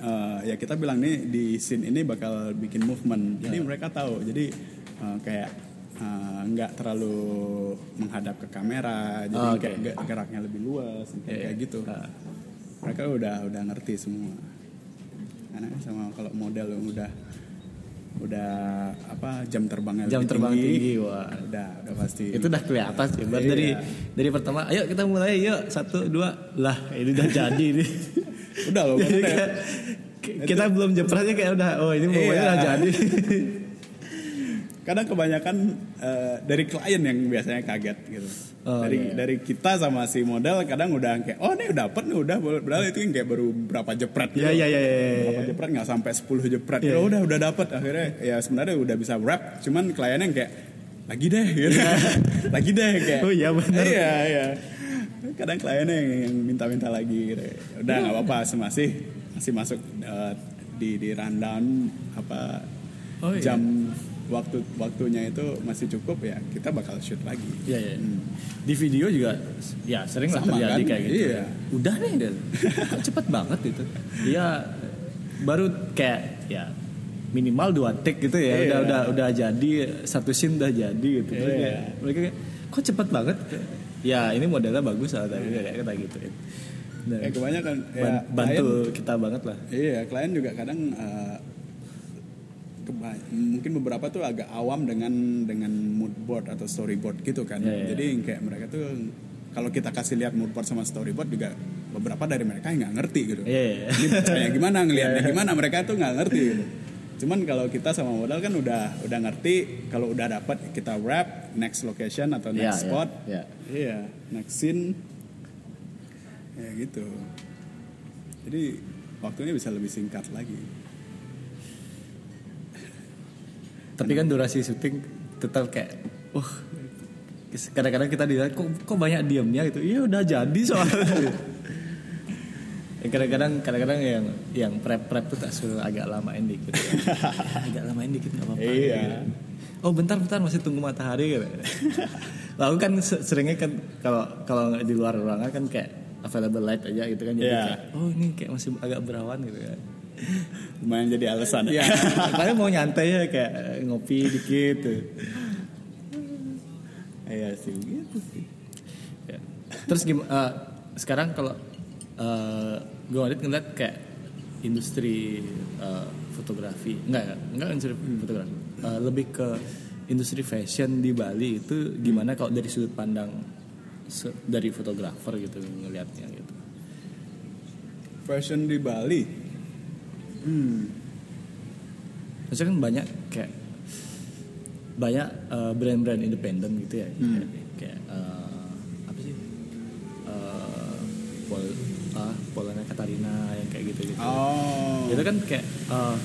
eh, ya kita bilang nih di scene ini bakal bikin movement jadi mereka tahu jadi eh, kayak eh, nggak terlalu menghadap ke kamera jadi Oh, oke. kayak ge- geraknya lebih luas kayak, kayak iya. gitu Ah. mereka udah udah ngerti semua karena sama kalau model yang udah udah apa jam terbangnya Jam lebih terbang tinggi, wah. udah udah pasti Itu udah kelihatan sih. Iya. dari dari pertama, ayo kita mulai yuk satu dua lah ini udah jadi ini. udah loh kita belum jepretnya kayak udah oh ini Iya. udah jadi. kadang kebanyakan eh, dari klien yang biasanya kaget gitu Oh, dari iya. dari kita sama si model kadang udah kayak oh ini udah dapet nih udah padahal itu yang kayak baru berapa jepret gitu Iya iya iya. iya, berapa iya. jepret nggak sampai 10 jepret Iya. Ya udah udah dapet akhirnya ya sebenarnya udah bisa wrap cuman kliennya yang kayak lagi deh gitu lagi deh kayak Oh iya, bener. iya iya kadang kliennya yang, yang minta-minta lagi gitu udah nggak apa-apa masih masih masuk eh, di di rundown apa Oh, iya. jam waktu waktunya itu masih cukup ya kita bakal shoot lagi Iya iya. Hmm. Di video juga ya sering lah terjadi kan? kayak gitu. Iya. Udah nih dan cepet banget itu. Iya baru kayak ya minimal dua take gitu ya Iya. udah udah udah jadi satu scene udah jadi gitu Iya. kayak, mereka kayak kok cepet banget ya ini modelnya bagus lah tadi kayak kata gitu ya. Dan ya kebanyakan ya, ban- bantu klien- kita banget lah Iya, klien juga kadang keba- mungkin beberapa tuh agak awam dengan dengan mood board atau storyboard gitu kan. Iya, iya. Jadi kayak mereka tuh kalau kita kasih lihat mood board sama storyboard juga beberapa dari mereka yang nggak ngerti gitu. Iya, iya. Ini bacanya gimana, ngelihatnya gimana, mereka tuh nggak ngerti gitu. Cuman kalau kita sama modal kan udah udah ngerti, kalau udah dapat kita wrap next location atau Iya, next iya, spot, iya. iya, next scene, ya gitu. Jadi waktunya bisa lebih singkat lagi. Tapi kan durasi syuting tetap kayak wah kadang-kadang kita dilihat kok kok banyak diamnya gitu. Iya udah jadi soalnya. Ya, kadang-kadang kadang-kadang yang yang prep prep tuh tak suruh agak lamain dikit. Agak lamain dikit nggak apa-apa. Iya. oh bentar bentar masih tunggu matahari gitu. Lalu kan se- seringnya kan kalau kalau di luar ruangan kan kayak available light aja gitu kan. Jadi Iya. kayak oh ini kayak masih agak berawan gitu kan Lumayan jadi alasan. Iya, makanya mau nyantai ya kayak eh, ngopi dikit tuh. Iya sih gitu sih. Ya. Terus gimana? sekarang kalau uh, gue ngeliat ngeliat kayak industri eh, fotografi, enggak enggak, industri fotografi, Eh, lebih ke industri fashion di Bali itu gimana kalau dari sudut pandang dari fotografer gitu ngelihatnya gitu. Fashion di Bali. Hmm. Maksudnya kan banyak kayak banyak eh, brand-brand independen gitu ya, kayak, kayak eh, apa sih? Eh, Pol, ah, Polana Katarina yang kayak gitu gitu. Oh. Itu kan kayak eh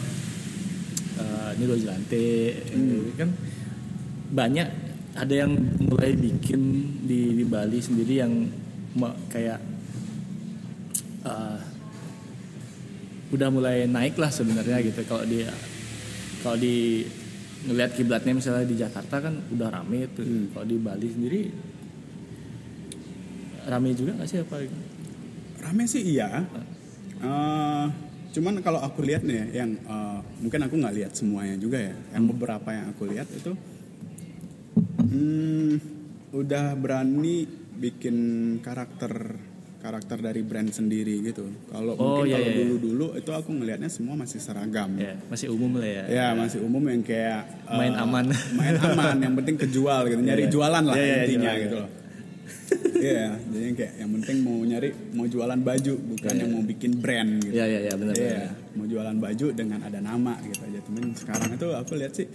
uh, Nilo Jelante gitu kan banyak ada yang mulai bikin di, di Bali sendiri yang kayak uh, udah mulai naik lah sebenarnya gitu. Kalau di kalau di ngelihat kiblatnya misalnya di Jakarta kan udah rame tuh. Kalau di Bali sendiri rame juga nggak sih apa Rame sih iya. Eh, cuman kalau aku lihat nih ya, yang eh, mungkin aku nggak lihat semuanya juga ya. Yang beberapa yang aku lihat itu hmm, udah berani bikin karakter karakter dari brand sendiri gitu. Kalau Oh, mungkin iya, kalau iya, iya. dulu-dulu itu aku ngelihatnya semua masih seragam. ya masih umum lah ya Ya masih umum yang kayak Main aman. main aman yang penting kejual gitu nyari Iya. jualan lah Iya, iya, intinya gitu loh Iya, jadi kayak yang penting mau nyari mau jualan baju bukan Iya, yang iya. mau bikin brand gitu. Iya iya iya benar. Iya, mau jualan baju dengan ada nama gitu aja. Cuman sekarang itu aku lihat sih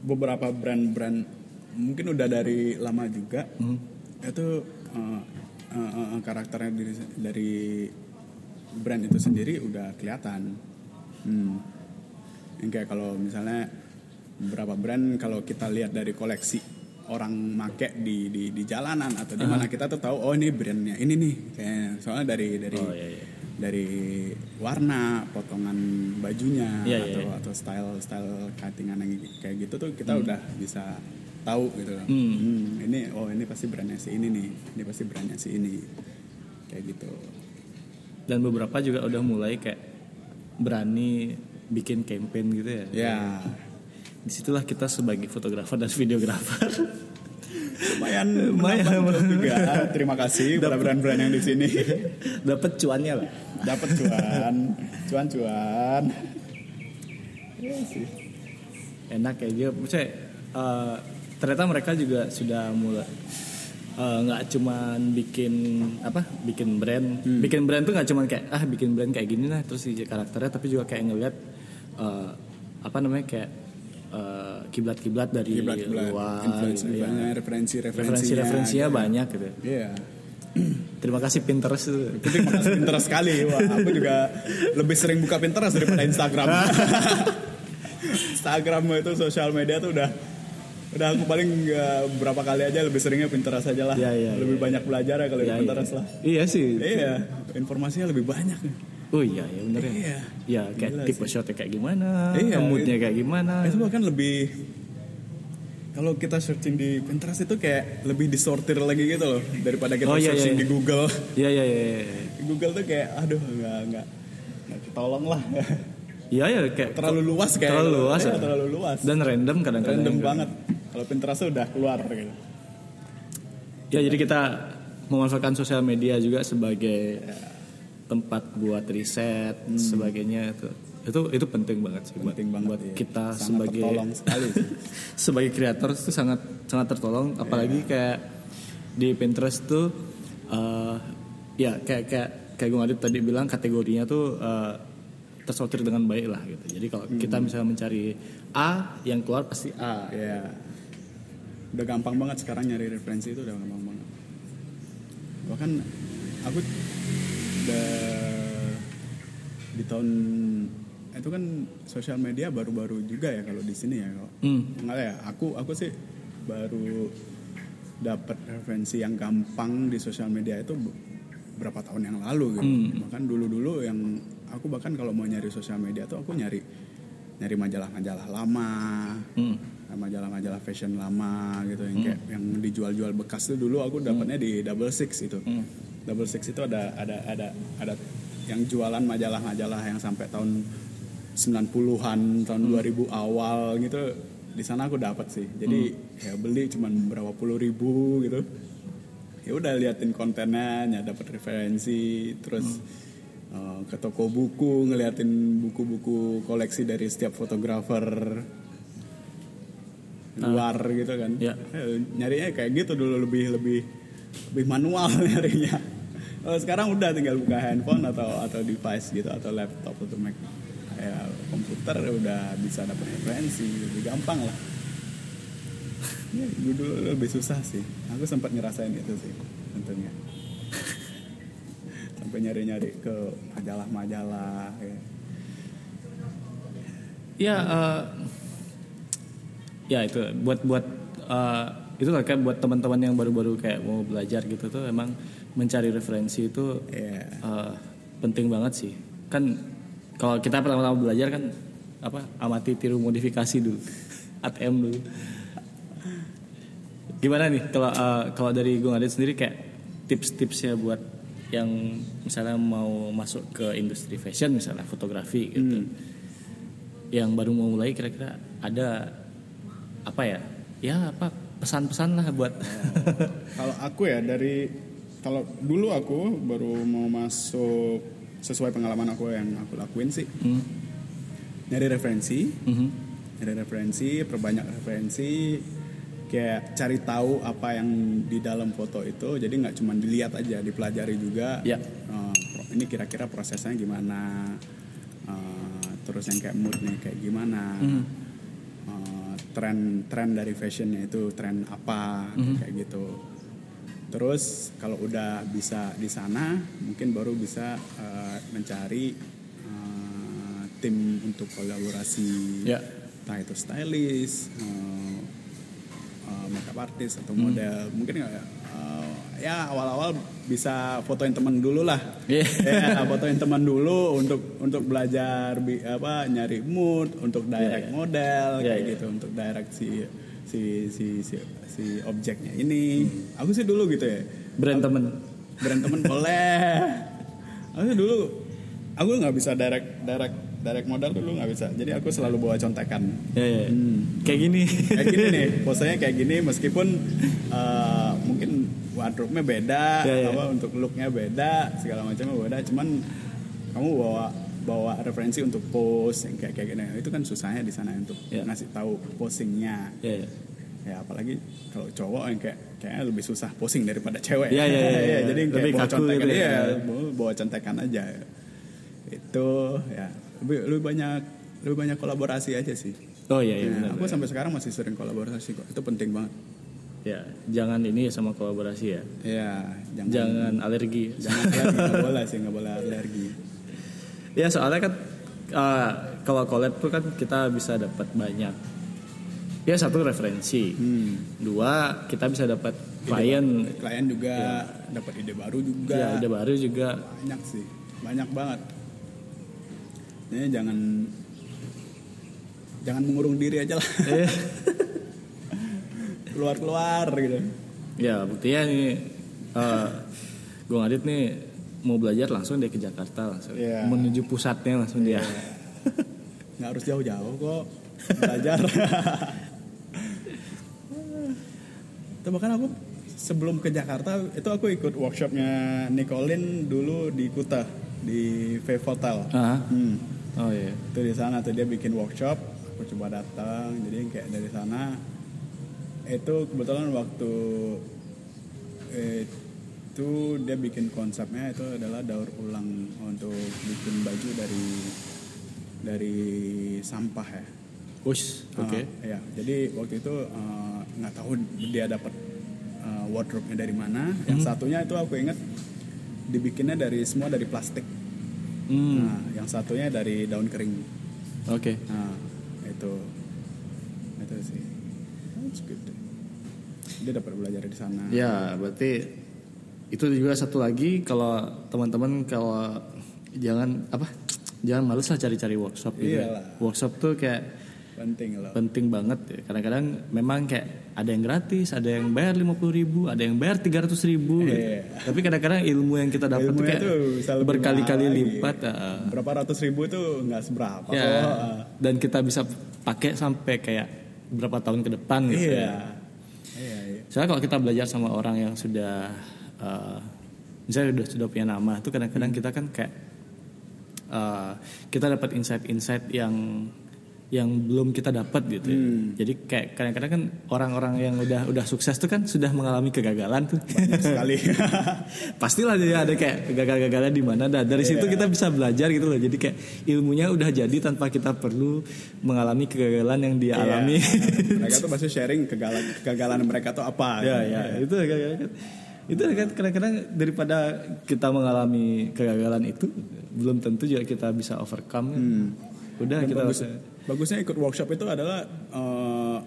beberapa brand-brand mungkin udah dari lama juga Hmm. itu eh, eh, karakternya dari, dari brand itu sendiri udah kelihatan. Hmm. Yang kayak kalau misalnya beberapa brand kalau kita lihat dari koleksi orang make di di di jalanan atau di mana kita tuh tahu oh ini brandnya ini nih kayak soalnya dari dari Oh, iya, iya. dari warna potongan bajunya Iya, iya, atau iya. atau style style cuttingan yang kayak gitu tuh kita udah bisa tahu gitu. Hmm. Hmm, ini oh ini pasti brandnya si ini nih ini pasti brandnya si ini kayak gitu Dan beberapa juga udah mulai kayak berani bikin campaign gitu ya. ya Di situlah kita sebagai fotografer dan videografer lumayan Lumayan. juga terima kasih pada brand-brand yang di sini dapat cuannya lah. dapat cuan cuan cuan sih. Enak kayak gitu. Maksudnya eh, ternyata mereka juga sudah mulai eh, nggak cuman bikin apa bikin brand bikin brand tuh nggak cuman kayak ah bikin brand kayak gini lah terus si karakternya tapi juga kayak ngeliat eh, apa namanya kayak eh, kiblat-kiblat dari Kiblat-kiblat, luar influence gitu ya. banyak, referensi-referensinya. referensi-referensinya banyak gitu Iya. terima kasih Pinterest Itu terima kasih Pinterest sekali. Wah, aku juga lebih sering buka Pinterest daripada Instagram. Instagram itu sosial media tuh udah udah aku paling eh, berapa kali aja lebih seringnya Pinterest aja lah. Iya, iya, lebih iya. banyak belajar ya kalau di Ya, Pinterest iya. lah. iya sih Iya, informasinya lebih banyak. oh iya ya bener ya Iya. ya kayak Gila tipe sih. shotnya kayak gimana Iya, moodnya itu- kayak gimana Itu bahkan lebih kalau kita searching di Pinterest itu kayak lebih disortir lagi gitu loh daripada kita Oh, iya, searching iya. di Google. iya iya iya iya. Google tuh kayak aduh nggak nggak nggak ketolong lah. Iya ya kayak terlalu luas kayak terlalu luas Iya, ya. terlalu luas. Dan random kadang-kadang random banget. Kalau Pinterest udah keluar gitu. Ya jadi kita memanfaatkan sosial media juga sebagai tempat buat riset sebagainya. Itu itu itu penting banget sih buat, penting banget buat iya. kita Sangat sebagai tertolong sekali sebagai kreator itu sangat sangat tertolong. Apalagi kayak di Pinterest tuh eh, ya kayak kayak kayak gue Adit tadi bilang kategorinya tuh eh, tersortir dengan baik lah gitu jadi kalau kita misalnya mencari A yang keluar pasti A ya udah gampang banget sekarang nyari referensi itu udah gampang banget bahkan aku udah di tahun itu kan sosial media baru-baru juga ya kalau di sini ya kalau Hmm. Enggak ya, aku aku sih baru dapat referensi yang gampang di sosial media itu be- berapa tahun yang lalu gitu. Hmm. Bahkan dulu-dulu yang aku bahkan kalau mau nyari sosial media tuh aku nyari nyari majalah-majalah lama, Hmm. majalah-majalah fashion lama gitu yang kayak yang dijual-jual bekas tuh dulu aku dapatnya di Double Six itu. Hmm. Double Six itu ada ada ada ada yang jualan majalah-majalah yang sampai tahun 90-an, tahun 2000 awal gitu. Di sana aku dapat sih. Jadi ya beli cuman berapa puluh ribu gitu. Ya udah liatin kontennya, ya dapat referensi, terus eh, ke toko buku ngeliatin buku-buku koleksi dari setiap fotografer luar gitu kan. Ya. Eh, nyarinya kayak gitu dulu lebih lebih lebih manual nyarinya. Kalau sekarang udah tinggal buka handphone atau atau device gitu atau laptop atau Mac kayak komputer udah bisa dapat referensi lebih gampang lah. Ya, dulu lebih susah sih. Aku sempat ngerasain itu sih tentunya. Sampai nyari-nyari ke majalah-majalah. Ya. Ya, eh, ya itu buat buat eh, itu kayak buat teman-teman yang baru-baru kayak mau belajar gitu tuh emang mencari referensi itu Iya. eh, penting banget sih. Kan kalau kita pertama-tama belajar kan apa amati tiru modifikasi dulu, ATM dulu. Gimana nih kalau eh, kalau dari Gung Adit sendiri kayak tips-tipsnya buat yang misalnya mau masuk ke industri fashion misalnya fotografi gitu. Yang baru mau mulai kira-kira ada apa ya? Ya apa pesan-pesan lah buat Kalau aku ya dari kalau dulu aku baru mau masuk sesuai pengalaman aku yang aku lakuin sih Hmm. nyari referensi, Mhm. nyari referensi, perbanyak referensi, kayak cari tahu apa yang di dalam foto itu. Jadi nggak cuma dilihat aja, dipelajari juga. Ya. Pro- ini kira-kira prosesnya gimana, eh, terus yang kayak moodnya kayak gimana. Mhm. Eh, tren tren dari fashionnya itu tren apa kayak gitu terus kalau udah bisa di sana mungkin baru bisa eh, mencari eh, tim untuk kolaborasi Ya. entah itu stylist eh, makeup artist atau model. Mungkin eh, ya awal-awal bisa fotoin teman dulu lah. Iya. ya fotoin teman dulu untuk untuk belajar bi- apa nyari mood untuk direct Iya, iya. model Iya, kayak iya. gitu untuk direct si si si si, si objeknya ini. Aku sih dulu gitu ya. Brand temen. Brand temen boleh. Aku sih dulu aku nggak bisa direct direct direct model dulu nggak bisa jadi aku selalu bawa contekan ya, ya. Hmm. kayak gini kayak gini nih posenya kayak gini meskipun eh, mungkin wardrobe-nya beda Ya, ya. apa untuk look-nya beda segala macamnya beda cuman kamu bawa bawa referensi untuk pose yang kayak kayak gini itu kan susahnya di sana untuk Ya. ngasih tahu posingnya ya, ya. ya apalagi kalau cowok yang kayak kayaknya lebih susah posing daripada cewek Ya, ya, ya, ya. jadi yang kayak Lebih bawa kaku contekan gitu ya. bawa, bawa contekan aja itu ya lebih, lebih banyak lebih banyak kolaborasi aja sih oh iya iya Ya, benar aku sampai sekarang masih sering kolaborasi kok. Itu penting banget. ya jangan ini ya sama kolaborasi ya Ya, jangan jangan alergi jangan alergi, nggak boleh sih, nggak boleh alergi. ya soalnya kan eh, kalau collab tuh kan kita bisa dapat banyak ya satu referensi Hmm. dua kita bisa dapat klien Klien juga dapat ide baru juga. ya ide baru juga Banyak sih, banyak banget. Ini jangan jangan mengurung diri aja lah. Eh, Keluar-keluar gitu. ya buktinya nih eh gue ngadit nih mau belajar langsung dia ke Jakarta langsung Iya. menuju pusatnya langsung dia Nggak harus jauh-jauh kok belajar. itu bahkan aku sebelum ke Jakarta itu aku ikut workshopnya Nicolin dulu di Kuta di Vape Hotel. Ah. Hmm. Oh iya Itu di sana tuh dia bikin workshop, aku coba datang. Jadi kayak dari sana itu kebetulan waktu itu dia bikin konsepnya itu adalah daur ulang untuk bikin baju dari dari sampah ya. Ush, oke Ah, ya, jadi waktu itu eh, nggak tahu dia dapat eh, wardrobe-nya dari mana. Yang satunya itu aku ingat dibikinnya dari semua dari plastik. Hmm, Nah, yang satunya dari daun kering. oke Nah, itu itu sih. That's good. Dia dapat belajar di sana. Ya, berarti itu juga satu lagi kalau teman-teman kalau jangan apa? Jangan males lah cari-cari workshop gitu. ya. Iyalah. Workshop tuh kayak Penting loh. penting banget ya. Kadang-kadang memang kayak ada yang gratis, ada yang bayar 50 ribu, ada yang bayar 300 ribu. gitu. Iya. Tapi kadang-kadang ilmu yang kita dapat kayak lebih berkali-kali lipat. ah. Berapa ratus ribu itu nggak seberapa ya. kok. Ah. Dan kita bisa pakai sampai kayak berapa tahun ke depan gitu. Iya. ya. Iya, iya. Soalnya kalau kita belajar sama orang yang sudah eh, misalnya sudah sudah punya nama itu kadang-kadang kita kan kayak eh, kita dapat insight-insight yang yang belum kita dapat gitu. ya. Hmm. Jadi kayak kadang-kadang kan orang-orang yang udah udah sukses tuh kan sudah mengalami kegagalan tuh. Banyak sekali. Pastilah dia ada kayak kegagalan-kegagalan di mana. Nah, dari situ Iya. kita bisa belajar gitu loh. Jadi kayak ilmunya udah jadi tanpa kita perlu mengalami kegagalan yang dia alami. mereka tuh pasti sharing kegagalan kegagalan mereka tuh apa. ya ya itu kadang-kadang- itu kan kadang-kadang daripada kita mengalami kegagalan itu belum tentu juga kita bisa overcome kan. udah Dan kita bagus, bisa- bagusnya ikut workshop itu adalah eh,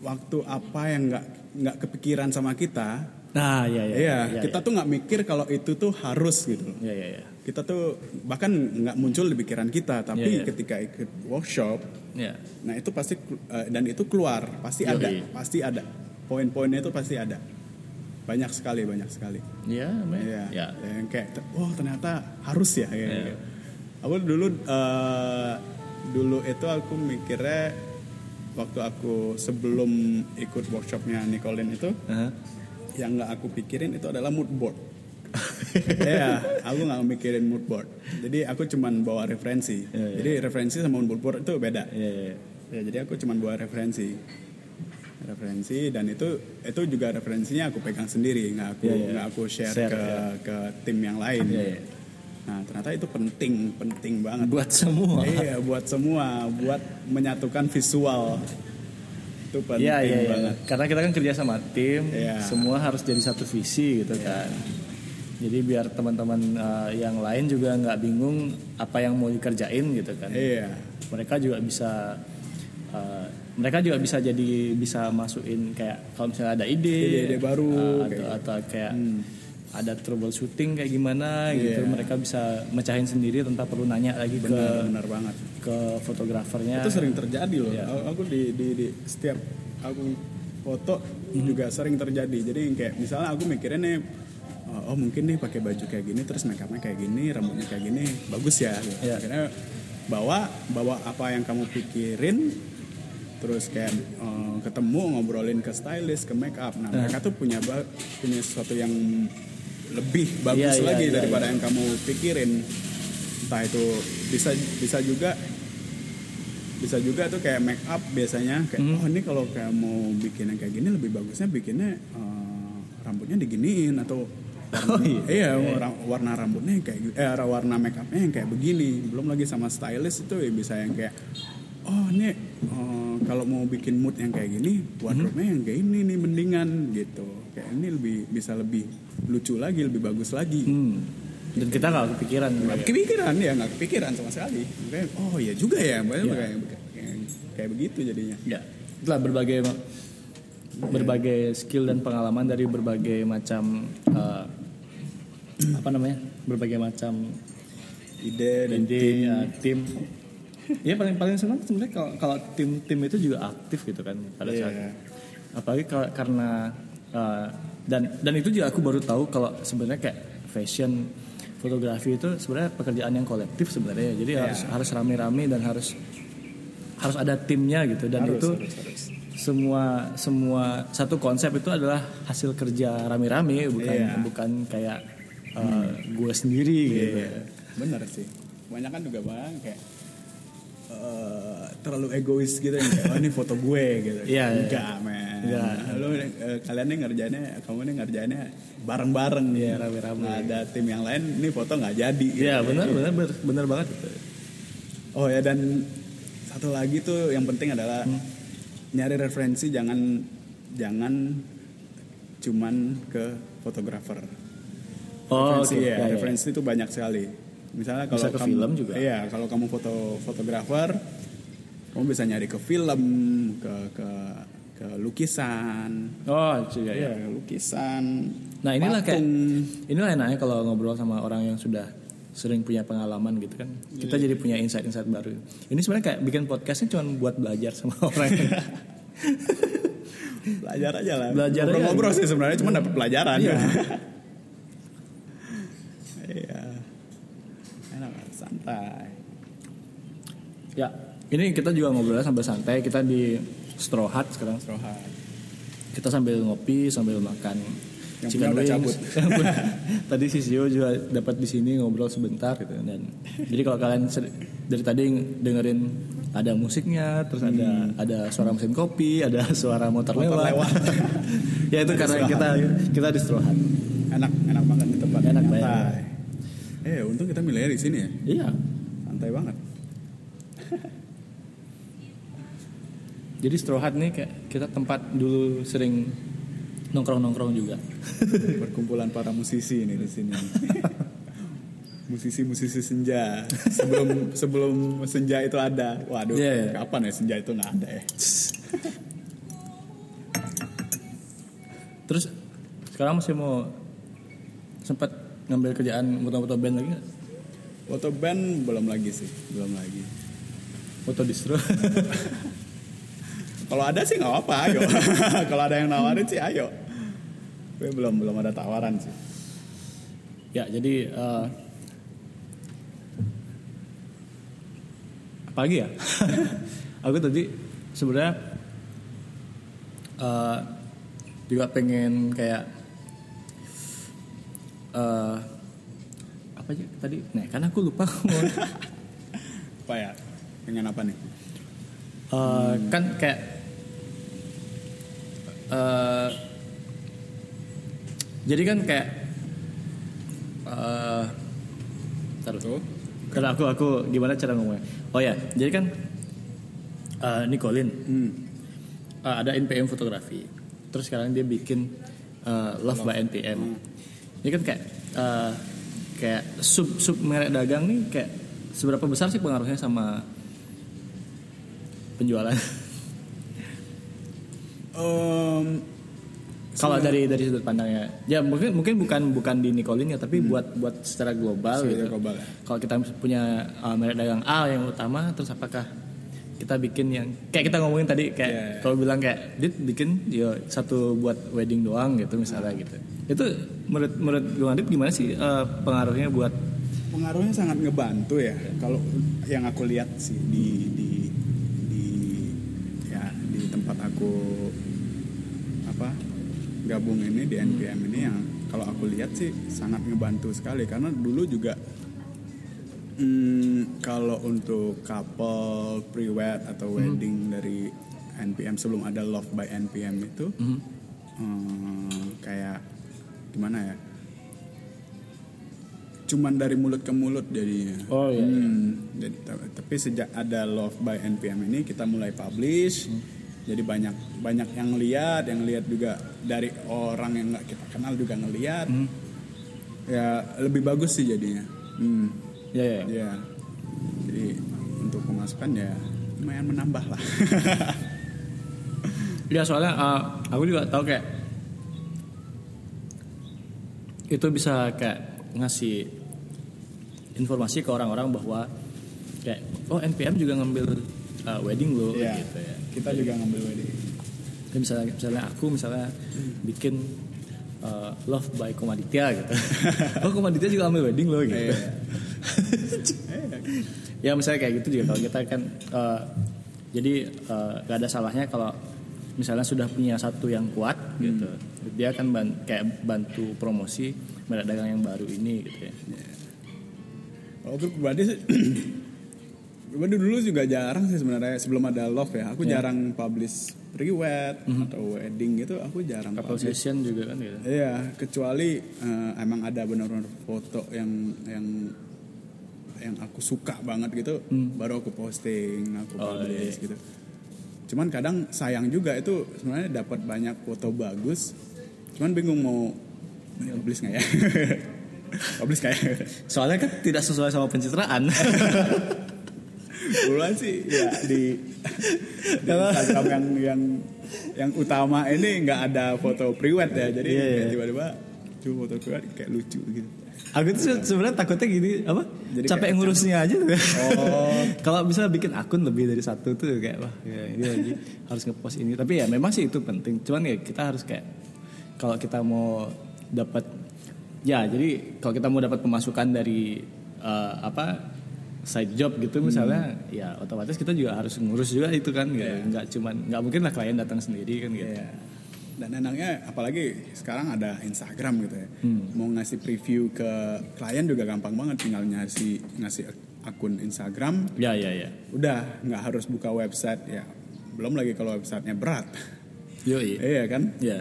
waktu apa yang nggak nggak kepikiran sama kita Nah, iya iya. Iya, iya, kita tuh nggak mikir kalau itu tuh harus gitu. Iya iya iya. Kita tuh bahkan nggak muncul di pikiran kita, tapi Iya, iya. ketika ikut workshop, Iya. nah itu pasti eh, dan itu keluar, pasti Yoi. ada, pasti ada. Poin-poinnya itu pasti ada. Banyak sekali, banyak sekali. Iya. Iya. Ya. Yang kayak, wah ternyata harus ya. Iya. gitu. Aku dulu eh, dulu itu aku mikirnya waktu aku sebelum ikut workshopnya Nicolin itu Aha. yang nggak aku pikirin itu adalah mood board. Iya, aku nggak mikirin mood board. Jadi aku cuman bawa referensi. Iya, iya. Jadi referensi sama mood board itu beda. Iya iya. Ya, jadi aku cuman bawa referensi. Referensi dan itu itu juga referensinya aku pegang sendiri, nggak aku Iya, iya. nggak aku share, Share, ke iya. ke tim yang lain. Iya, iya. Nah ternyata itu penting, penting banget. Buat semua. Iya, buat semua, buat menyatukan visual. Itu penting Iya iya iya. banget. Karena kita kan kerja sama tim, Iya. semua harus jadi satu visi gitu kan. Jadi biar teman-teman uh, yang lain juga nggak bingung apa yang mau dikerjain gitu kan. Iya. Mereka juga bisa uh, mereka juga bisa jadi bisa masukin kayak kalau misalnya ada ide, Ide-ide baru, uh, kayak atau, atau kayak Hmm. Ada troubleshooting kayak gimana gitu. Iya. Mereka bisa mecahin sendiri tanpa perlu nanya lagi Benar, ke benar banget. ke fotografernya. itu sering terjadi loh Iya. Aku- di, di, di setiap aku foto Hmm. juga sering terjadi jadi kayak misalnya aku mikirnya nih oh, oh, mungkin nih pakai baju kayak gini terus make upnya kayak gini rambutnya kayak gini bagus ya gitu. Iya. akhirnya bawa bawa apa yang kamu pikirin terus kayak eh, ketemu ngobrolin ke stylist ke make up nah mereka tuh punya punya sesuatu yang lebih bagus Iya, iya, lagi iya, daripada iya. yang kamu pikirin entah itu bisa bisa juga bisa juga tuh kayak make up biasanya kayak Hmm. oh ini kalau kayak mau bikin yang kayak gini lebih bagusnya bikinnya eh, rambutnya diginiin atau Oh, iya. iya warna, warna rambutnya yang kayak eh warna make upnya yang kayak begini belum lagi sama stylist itu ya bisa yang kayak oh ini eh, kalau mau bikin mood yang kayak gini wardrobe-nya yang kayak ini nih mendingan gitu kayak ini lebih bisa lebih lucu lagi lebih bagus lagi Hmm. Dan kita nggak kepikiran. nggak kepikiran ya nggak kepikiran sama sekali Makanya, oh ya juga ya makanya Iya. kayak, kayak, kayak begitu jadinya Ya, itulah berbagai berbagai skill dan pengalaman dari berbagai macam eh, apa namanya berbagai macam ide dan ide tim ya, tim. Ya paling paling senang sebenarnya kalau kalau tim tim itu juga aktif gitu kan pada saat Iya. apalagi karena eh, dan dan itu juga aku baru tahu kalau sebenarnya kayak fashion fotografi itu sebenarnya pekerjaan yang kolektif sebenarnya jadi Iya. harus harus rame-rame dan harus harus ada timnya gitu dan harus, itu harus, harus. semua semua satu konsep itu adalah hasil kerja rame-rame bukan Iya. bukan kayak uh, gue sendiri gitu. Iya, bener sih kebanyakan juga bang kayak eh, terlalu egois gitu kayak, oh ini foto gue gitu Iya, iya. enggak men Enggak. lu eh, kalian nih ngerjainnya kamu nih ngerjainnya bareng-bareng Iya, rame-rame. Nggak ada tim yang lain ini foto nggak jadi gitu. Iya benar benar benar, benar banget gitu. Oh ya dan satu lagi tuh yang penting adalah Hmm. nyari referensi jangan jangan cuman ke fotografer. Oh, referensi oke. ya, Ya, ya. referensi itu banyak sekali. Misalnya kalau Bisa ke kamu, film juga. Iya, kalau kamu foto fotografer, kamu bisa nyari ke film, ke ke ke lukisan. Oh, iya, iya. Iya, lukisan. Nah inilah kayak patung. inilah enaknya kalau ngobrol sama orang yang sudah sering punya pengalaman gitu kan. Kita Iya. jadi punya insight-insight baru. Ini sebenarnya kayak bikin podcastnya cuma buat belajar sama orang. belajar aja lah. Belajar aja. Ngobrol-ngobrol sih sebenarnya cuma dapat pelajaran. Iya. Iya. Enak santai. ya, ini kita juga ngobrolnya sambil santai. Kita di Straw sekarang. Rohan. Kita sambil ngopi, sambil makan Yang chicken wings. cabut. tadi si Sio juga dapat di sini ngobrol sebentar gitu dan jadi kalau kalian dari tadi dengerin ada musiknya, terus ada ada suara mesin kopi, ada suara motor, Hmm. Motor lewat. lewat. ya itu karena kita kita di Straw Hut. Enak, enak banget di tempat Enak banget. Eh, untung kita milihnya di sini ya. Iya. Santai banget. Jadi Straw Hut nih kayak kita tempat dulu sering nongkrong-nongkrong juga. Perkumpulan para musisi ini di sini. Musisi-musisi senja. Sebelum sebelum senja itu ada. Waduh, Iya, iya. kapan ya senja itu nggak ada ya? terus sekarang masih mau sempat ngambil kerjaan foto-foto band lagi nggak? Foto band belum lagi sih, belum lagi. Foto distro. Kalau ada sih nggak apa-apa, ayo. Kalau ada yang nawarin sih ayo. Tapi belum belum ada tawaran sih. ya jadi eh, apa lagi ya? Aku tadi sebenarnya eh, juga pengen kayak eh apa aja tadi? Nah, kan aku lupa. Apa ya? Pengen apa nih? Eh, kan kayak eh jadi kan kayak eh taruh aku aku gimana cara ngomongnya? Oh ya, jadi kan eh Nicolin Hmm. eh, ada NPM fotografi. Terus sekarang dia bikin eh, Love by NPM. Ini kan kayak eh, kayak sub sub merek dagang nih kayak seberapa besar sih pengaruhnya sama penjualan? Em, Kalau dari dari sudut pandangnya, ya mungkin mungkin bukan bukan di Nicolin ya, tapi buat buat secara global Secara gitu. global ya. Kalau kita punya uh, merek dagang A yang utama, terus apakah kita bikin yang kayak kita ngomongin tadi kayak Iya, iya. kalau bilang kayak dit bikin ya satu buat wedding doang gitu misalnya gitu. Itu menurut menurut Adit gimana sih uh, pengaruhnya buat pengaruhnya sangat ngebantu ya kalau yang aku lihat sih di di gabung ini di NPM ini yang kalau aku lihat sih sangat ngebantu sekali. Karena dulu juga hmm, kalau untuk couple pre-wed atau wedding dari NPM sebelum ada Love by NPM itu hmm, kayak gimana ya? Cuman dari mulut ke mulut jadinya. Oh, iya, Hmm, jadi ta- tapi sejak ada Love by NPM ini kita mulai publish. Jadi banyak banyak yang lihat, yang lihat juga dari orang yang nggak kita kenal juga ngelihat. Ya lebih bagus sih jadinya. Hmm, ya ya, ya. Jadi untuk pemasukan ya lumayan menambah lah. Ya soalnya uh, aku juga tahu kayak itu bisa kayak ngasih informasi ke orang-orang bahwa kayak oh NPM juga ngambil uh, wedding lo Iya. gitu ya. kita juga ngambil wedding. Kayak misalnya misalnya aku misalnya bikin uh, Love by Komaditya gitu. oh Komaditya juga ambil wedding lo gitu. Iya. ya misalnya kayak gitu juga kalau kita kan uh, jadi uh, gak ada salahnya kalau misalnya sudah punya satu yang kuat gitu dia akan ban- kayak bantu promosi merek dagang yang baru ini gitu ya Kalau aku pribadi sih pribadi dulu juga jarang sih sebenarnya sebelum ada love ya. Aku Iya. jarang publish pre-wed atau wedding gitu aku jarang couple publish. session juga kan gitu Iya, kecuali eh, emang ada benar-benar foto yang yang yang aku suka banget gitu, baru aku posting, aku Hmm. Oh, publish iya. gitu. Cuman kadang sayang juga itu sebenarnya dapat banyak foto bagus, cuman bingung mau publish nggak ya? publish nggak ya? soalnya kan tidak sesuai sama pencitraan Duluan sih ya di, di Instagram yang yang yang utama ini nggak ada foto priwet ya, jadi Iya, iya. kayak tiba-tiba tuh foto priwet kayak lucu gitu. aku tuh sebenarnya takutnya gini apa Jadi capek ngurusnya aja tuh Oh. kalau bisa bikin akun lebih dari satu tuh kayak wah ya, ini lagi harus ngepost ini tapi ya memang sih itu penting cuman ya kita harus kayak kalau kita mau dapat ya jadi kalau kita mau dapat pemasukan dari eh, apa side job gitu misalnya ya otomatis kita juga harus ngurus juga itu kan gitu. Iya. nggak cuman nggak mungkin lah klien datang sendiri kan gitu Iya. Dan enaknya apalagi sekarang ada Instagram gitu ya. Hmm. Mau ngasih preview ke klien juga gampang banget tinggal ngasih ngasih akun Instagram. ya ya ya Udah nggak harus buka website ya. Belum lagi kalau websitenya berat. yo iya iya kan? ya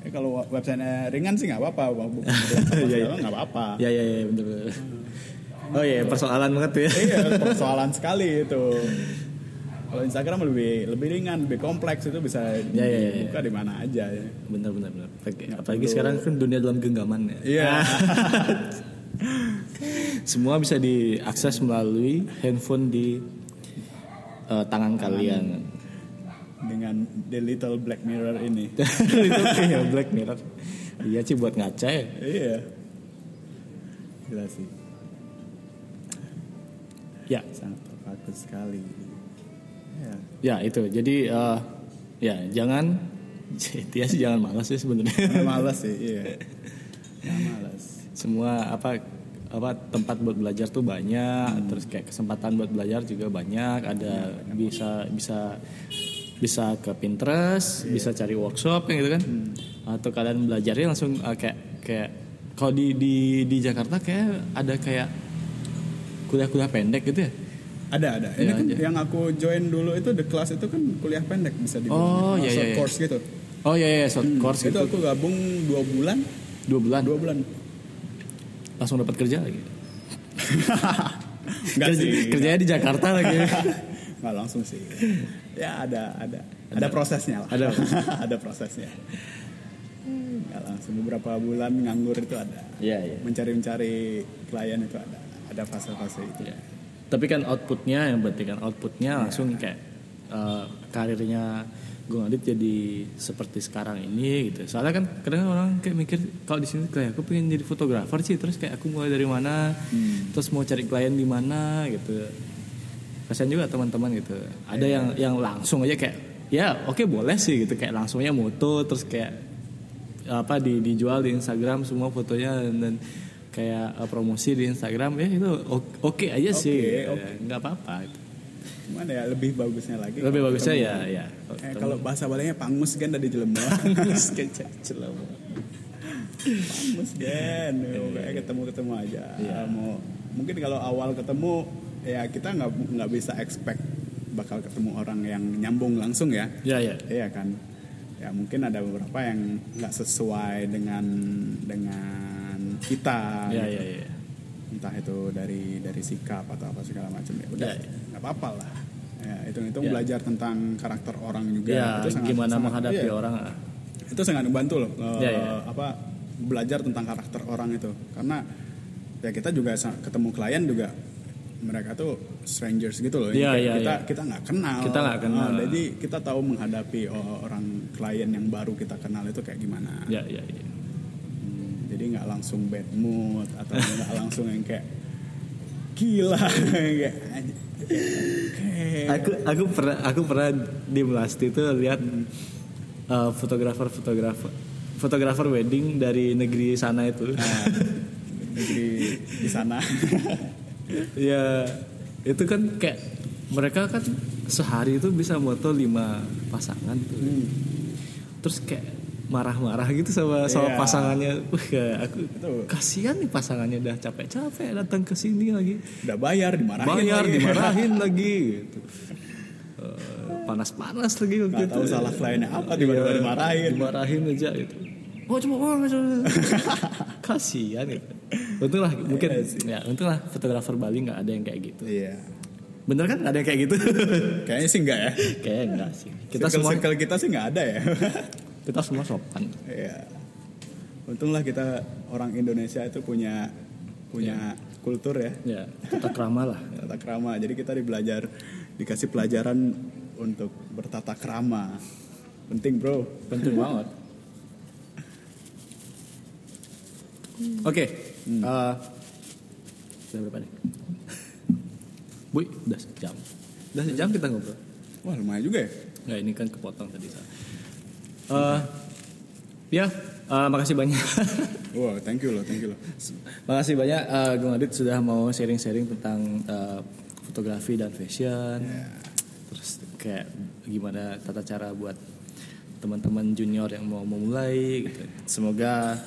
Eh, kalau websitenya ringan sih nggak apa-apa. Iya, iya. nggak apa-apa. Ya ya ya oh iya persoalan banget tuh ya Iya persoalan sekali itu. Kalau Instagram lebih lebih ringan, lebih kompleks itu bisa Ya, ya, ya, dibuka di mana aja ya. bener bener bener apalagi, sekarang kan dunia dalam genggaman ya Iya. semua bisa diakses melalui handphone di eh, tangan kalian dengan The Little Black Mirror ini. kayak Black Mirror. Iya sih buat ngaca ya. iya. Gila sih. Ya, Sangat terpaku sekali. Ya. ya itu. Jadi eh, ya jangan dia sih jangan malas sih sebenarnya. Malas sih, iya. Malas. Semua apa apa tempat buat belajar tuh banyak, terus kayak kesempatan buat belajar juga banyak. Ada bisa bisa bisa ke Pinterest, bisa cari workshop kayak gitu kan. Atau kalian belajarnya langsung eh, kayak kayak kalau di di di Jakarta kayak ada kayak kuliah-kuliah pendek gitu ya. Ada ada. Ini Iya, kan aja. yang aku join dulu itu the class itu kan kuliah pendek bisa dibilang. Oh, iya, short iya, iya. course gitu. Oh iya iya short course itu gitu. aku gabung dua bulan, Dua bulan dua bulan. langsung dapat kerja lagi. Enggak Kerja- sih. Kerjanya di Jakarta lagi. Nggak langsung sih. Ya ada ada ada prosesnya lah. Ada. ada prosesnya. Nggak langsung beberapa bulan nganggur itu ada. Iya iya. Mencari-mencari klien itu ada. Ada fase-fase itu. Iya. Tapi kan outputnya yang penting kan outputnya langsung kayak eh, karirnya gue Adit jadi seperti sekarang ini gitu. Soalnya kan kadang orang kayak mikir kalau di sini kayak aku pengen jadi fotografer sih terus kayak aku mulai dari mana, terus mau cari klien di mana gitu. Kasian juga teman-teman gitu. Ada yang yang langsung aja kayak ya oke boleh sih gitu kayak langsungnya moto terus kayak apa di dijual di Instagram semua fotonya dan, dan kayak eh, promosi di Instagram ya itu oke aja sih Oke, Eh, nggak apa-apa itu. Cuman ya lebih bagusnya lagi. lebih bagusnya ketemu. ya ya Eh, kalau bahasa Balinya pangus kan dari jelema. pangus kan. Kayak ketemu-ketemu aja. Iya. Mau mungkin kalau awal ketemu ya kita nggak nggak bisa expect bakal ketemu orang yang nyambung langsung ya. ya ya Iya kan. Ya mungkin ada beberapa yang nggak sesuai dengan dengan kita. ya gitu. ya ya Entah itu dari dari sikap atau apa segala macam ya. Udah Ya, ya. nggak apa-apa lah. Ya, itu itu Ya. belajar tentang karakter orang juga. ya itu sangat- gimana sangat- menghadapi iya. orang ah. Itu sangat membantu loh. Ya, ya. Apa belajar tentang karakter orang itu. Karena ya kita juga ketemu klien juga mereka tuh strangers gitu loh. Iya, iya, kita iya. kita nggak kenal. Kita nggak kenal. Ah, jadi kita tahu menghadapi orang klien yang baru kita kenal itu kayak gimana. ya ya ya Hmm, jadi nggak langsung bad mood atau nggak langsung yang kayak gila kayak kayak- aku aku pernah aku pernah di Melasti itu lihat eh, fotografer fotografer fotografer wedding dari negeri sana itu Nah, negeri di sana ya itu kan kayak mereka kan sehari itu bisa moto lima pasangan tuh. Hmm. terus kayak marah-marah gitu sama sama Iya. pasangannya. Wah, aku Betul. kasihan nih pasangannya udah capek-capek datang ke sini lagi. Udah bayar dimarahin bayar lagi. dimarahin lagi gitu. Eh, panas-panas lagi waktu nggak itu. tahu salah kliennya apa tiba-tiba Iya, dimarahin. dimarahin aja gitu. Oh coba uang kasihan gitu untunglah mungkin Iya sih. ya untunglah fotografer Bali nggak ada yang kayak gitu. Iya. Bener kan nggak ada yang kayak gitu? Kayaknya sih enggak ya. Kayak enggak sih. Kita circle, semua circle kita sih nggak ada ya kita semua sopan Iya. Untunglah kita orang Indonesia itu punya punya kultur ya, ya tata krama lah tata krama. Jadi kita dibelajar dikasih pelajaran untuk bertata krama. Penting, Bro. penting banget oke eh, udah berapa nih Boy, udah sejam udah sejam kita ngobrol Wah, lumayan juga ya. Nggak, ini kan kepotong tadi. Sa. Eh, ya, eh, makasih banyak. Wah, thank you loh, thank you loh. makasih banyak uh, Gung Adit sudah mau sharing-sharing tentang eh, fotografi dan fashion. Terus kayak gimana tata cara buat teman-teman junior yang mau memulai gitu. Semoga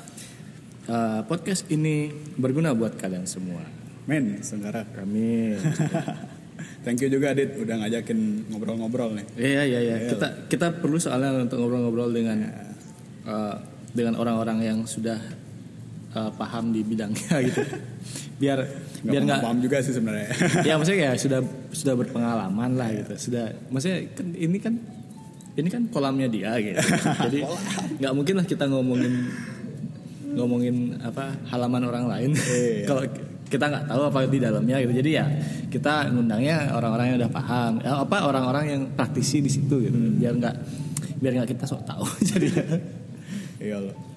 eh, podcast ini berguna buat kalian semua. Men, Senggara. Kami Thank you juga Adit udah ngajakin ngobrol-ngobrol nih. Iya iya iya. Kita kita perlu soalnya untuk ngobrol-ngobrol dengan eh, dengan orang-orang yang sudah eh, paham di bidangnya gitu. Biar Gak biar nggak paham juga sih sebenarnya. ya maksudnya ya sudah sudah berpengalaman lah gitu. Sudah maksudnya kan ini kan ini kan kolamnya dia gitu. Jadi nggak mungkin lah kita ngomongin ngomongin apa halaman orang lain. Iya. Kalau kita nggak tahu apa di dalamnya gitu. Jadi ya kita ngundangnya orang-orang yang udah paham. Ya, apa orang-orang yang praktisi di situ gitu. Biar nggak biar nggak kita sok tahu. Jadi iya loh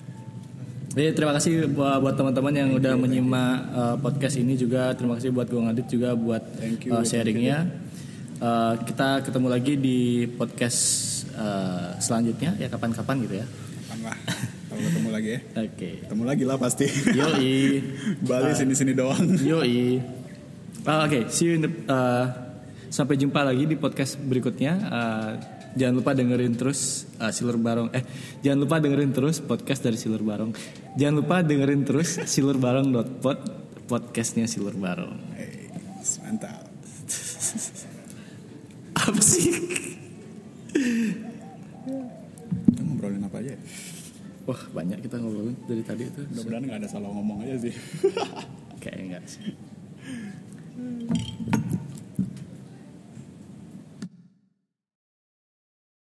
jadi terima kasih buat, teman-teman yang udah menyimak uh, podcast ini juga. Terima kasih buat Gong Adit juga buat Thank you. uh, sharingnya. Uh, kita ketemu lagi di podcast uh, selanjutnya. Ya kapan-kapan gitu ya. Kapan lah kalau ketemu lagi ya oke ketemu lagi lah pasti yoi Bali sini-sini doang Yoi. Ah, Oke, see you in the, uh, sampai jumpa lagi di podcast berikutnya. Uh, jangan lupa dengerin terus uh, Silur Barong. Eh, jangan lupa dengerin terus podcast dari Silur Barong. Jangan lupa dengerin terus silurbarong.pod podcastnya Silur Barong. hey, mantap Apa sih? Wah banyak kita ngomongin dari tadi itu. Mudah-mudahan nggak ada salah ngomong aja sih. Kayaknya enggak sih. Hmm.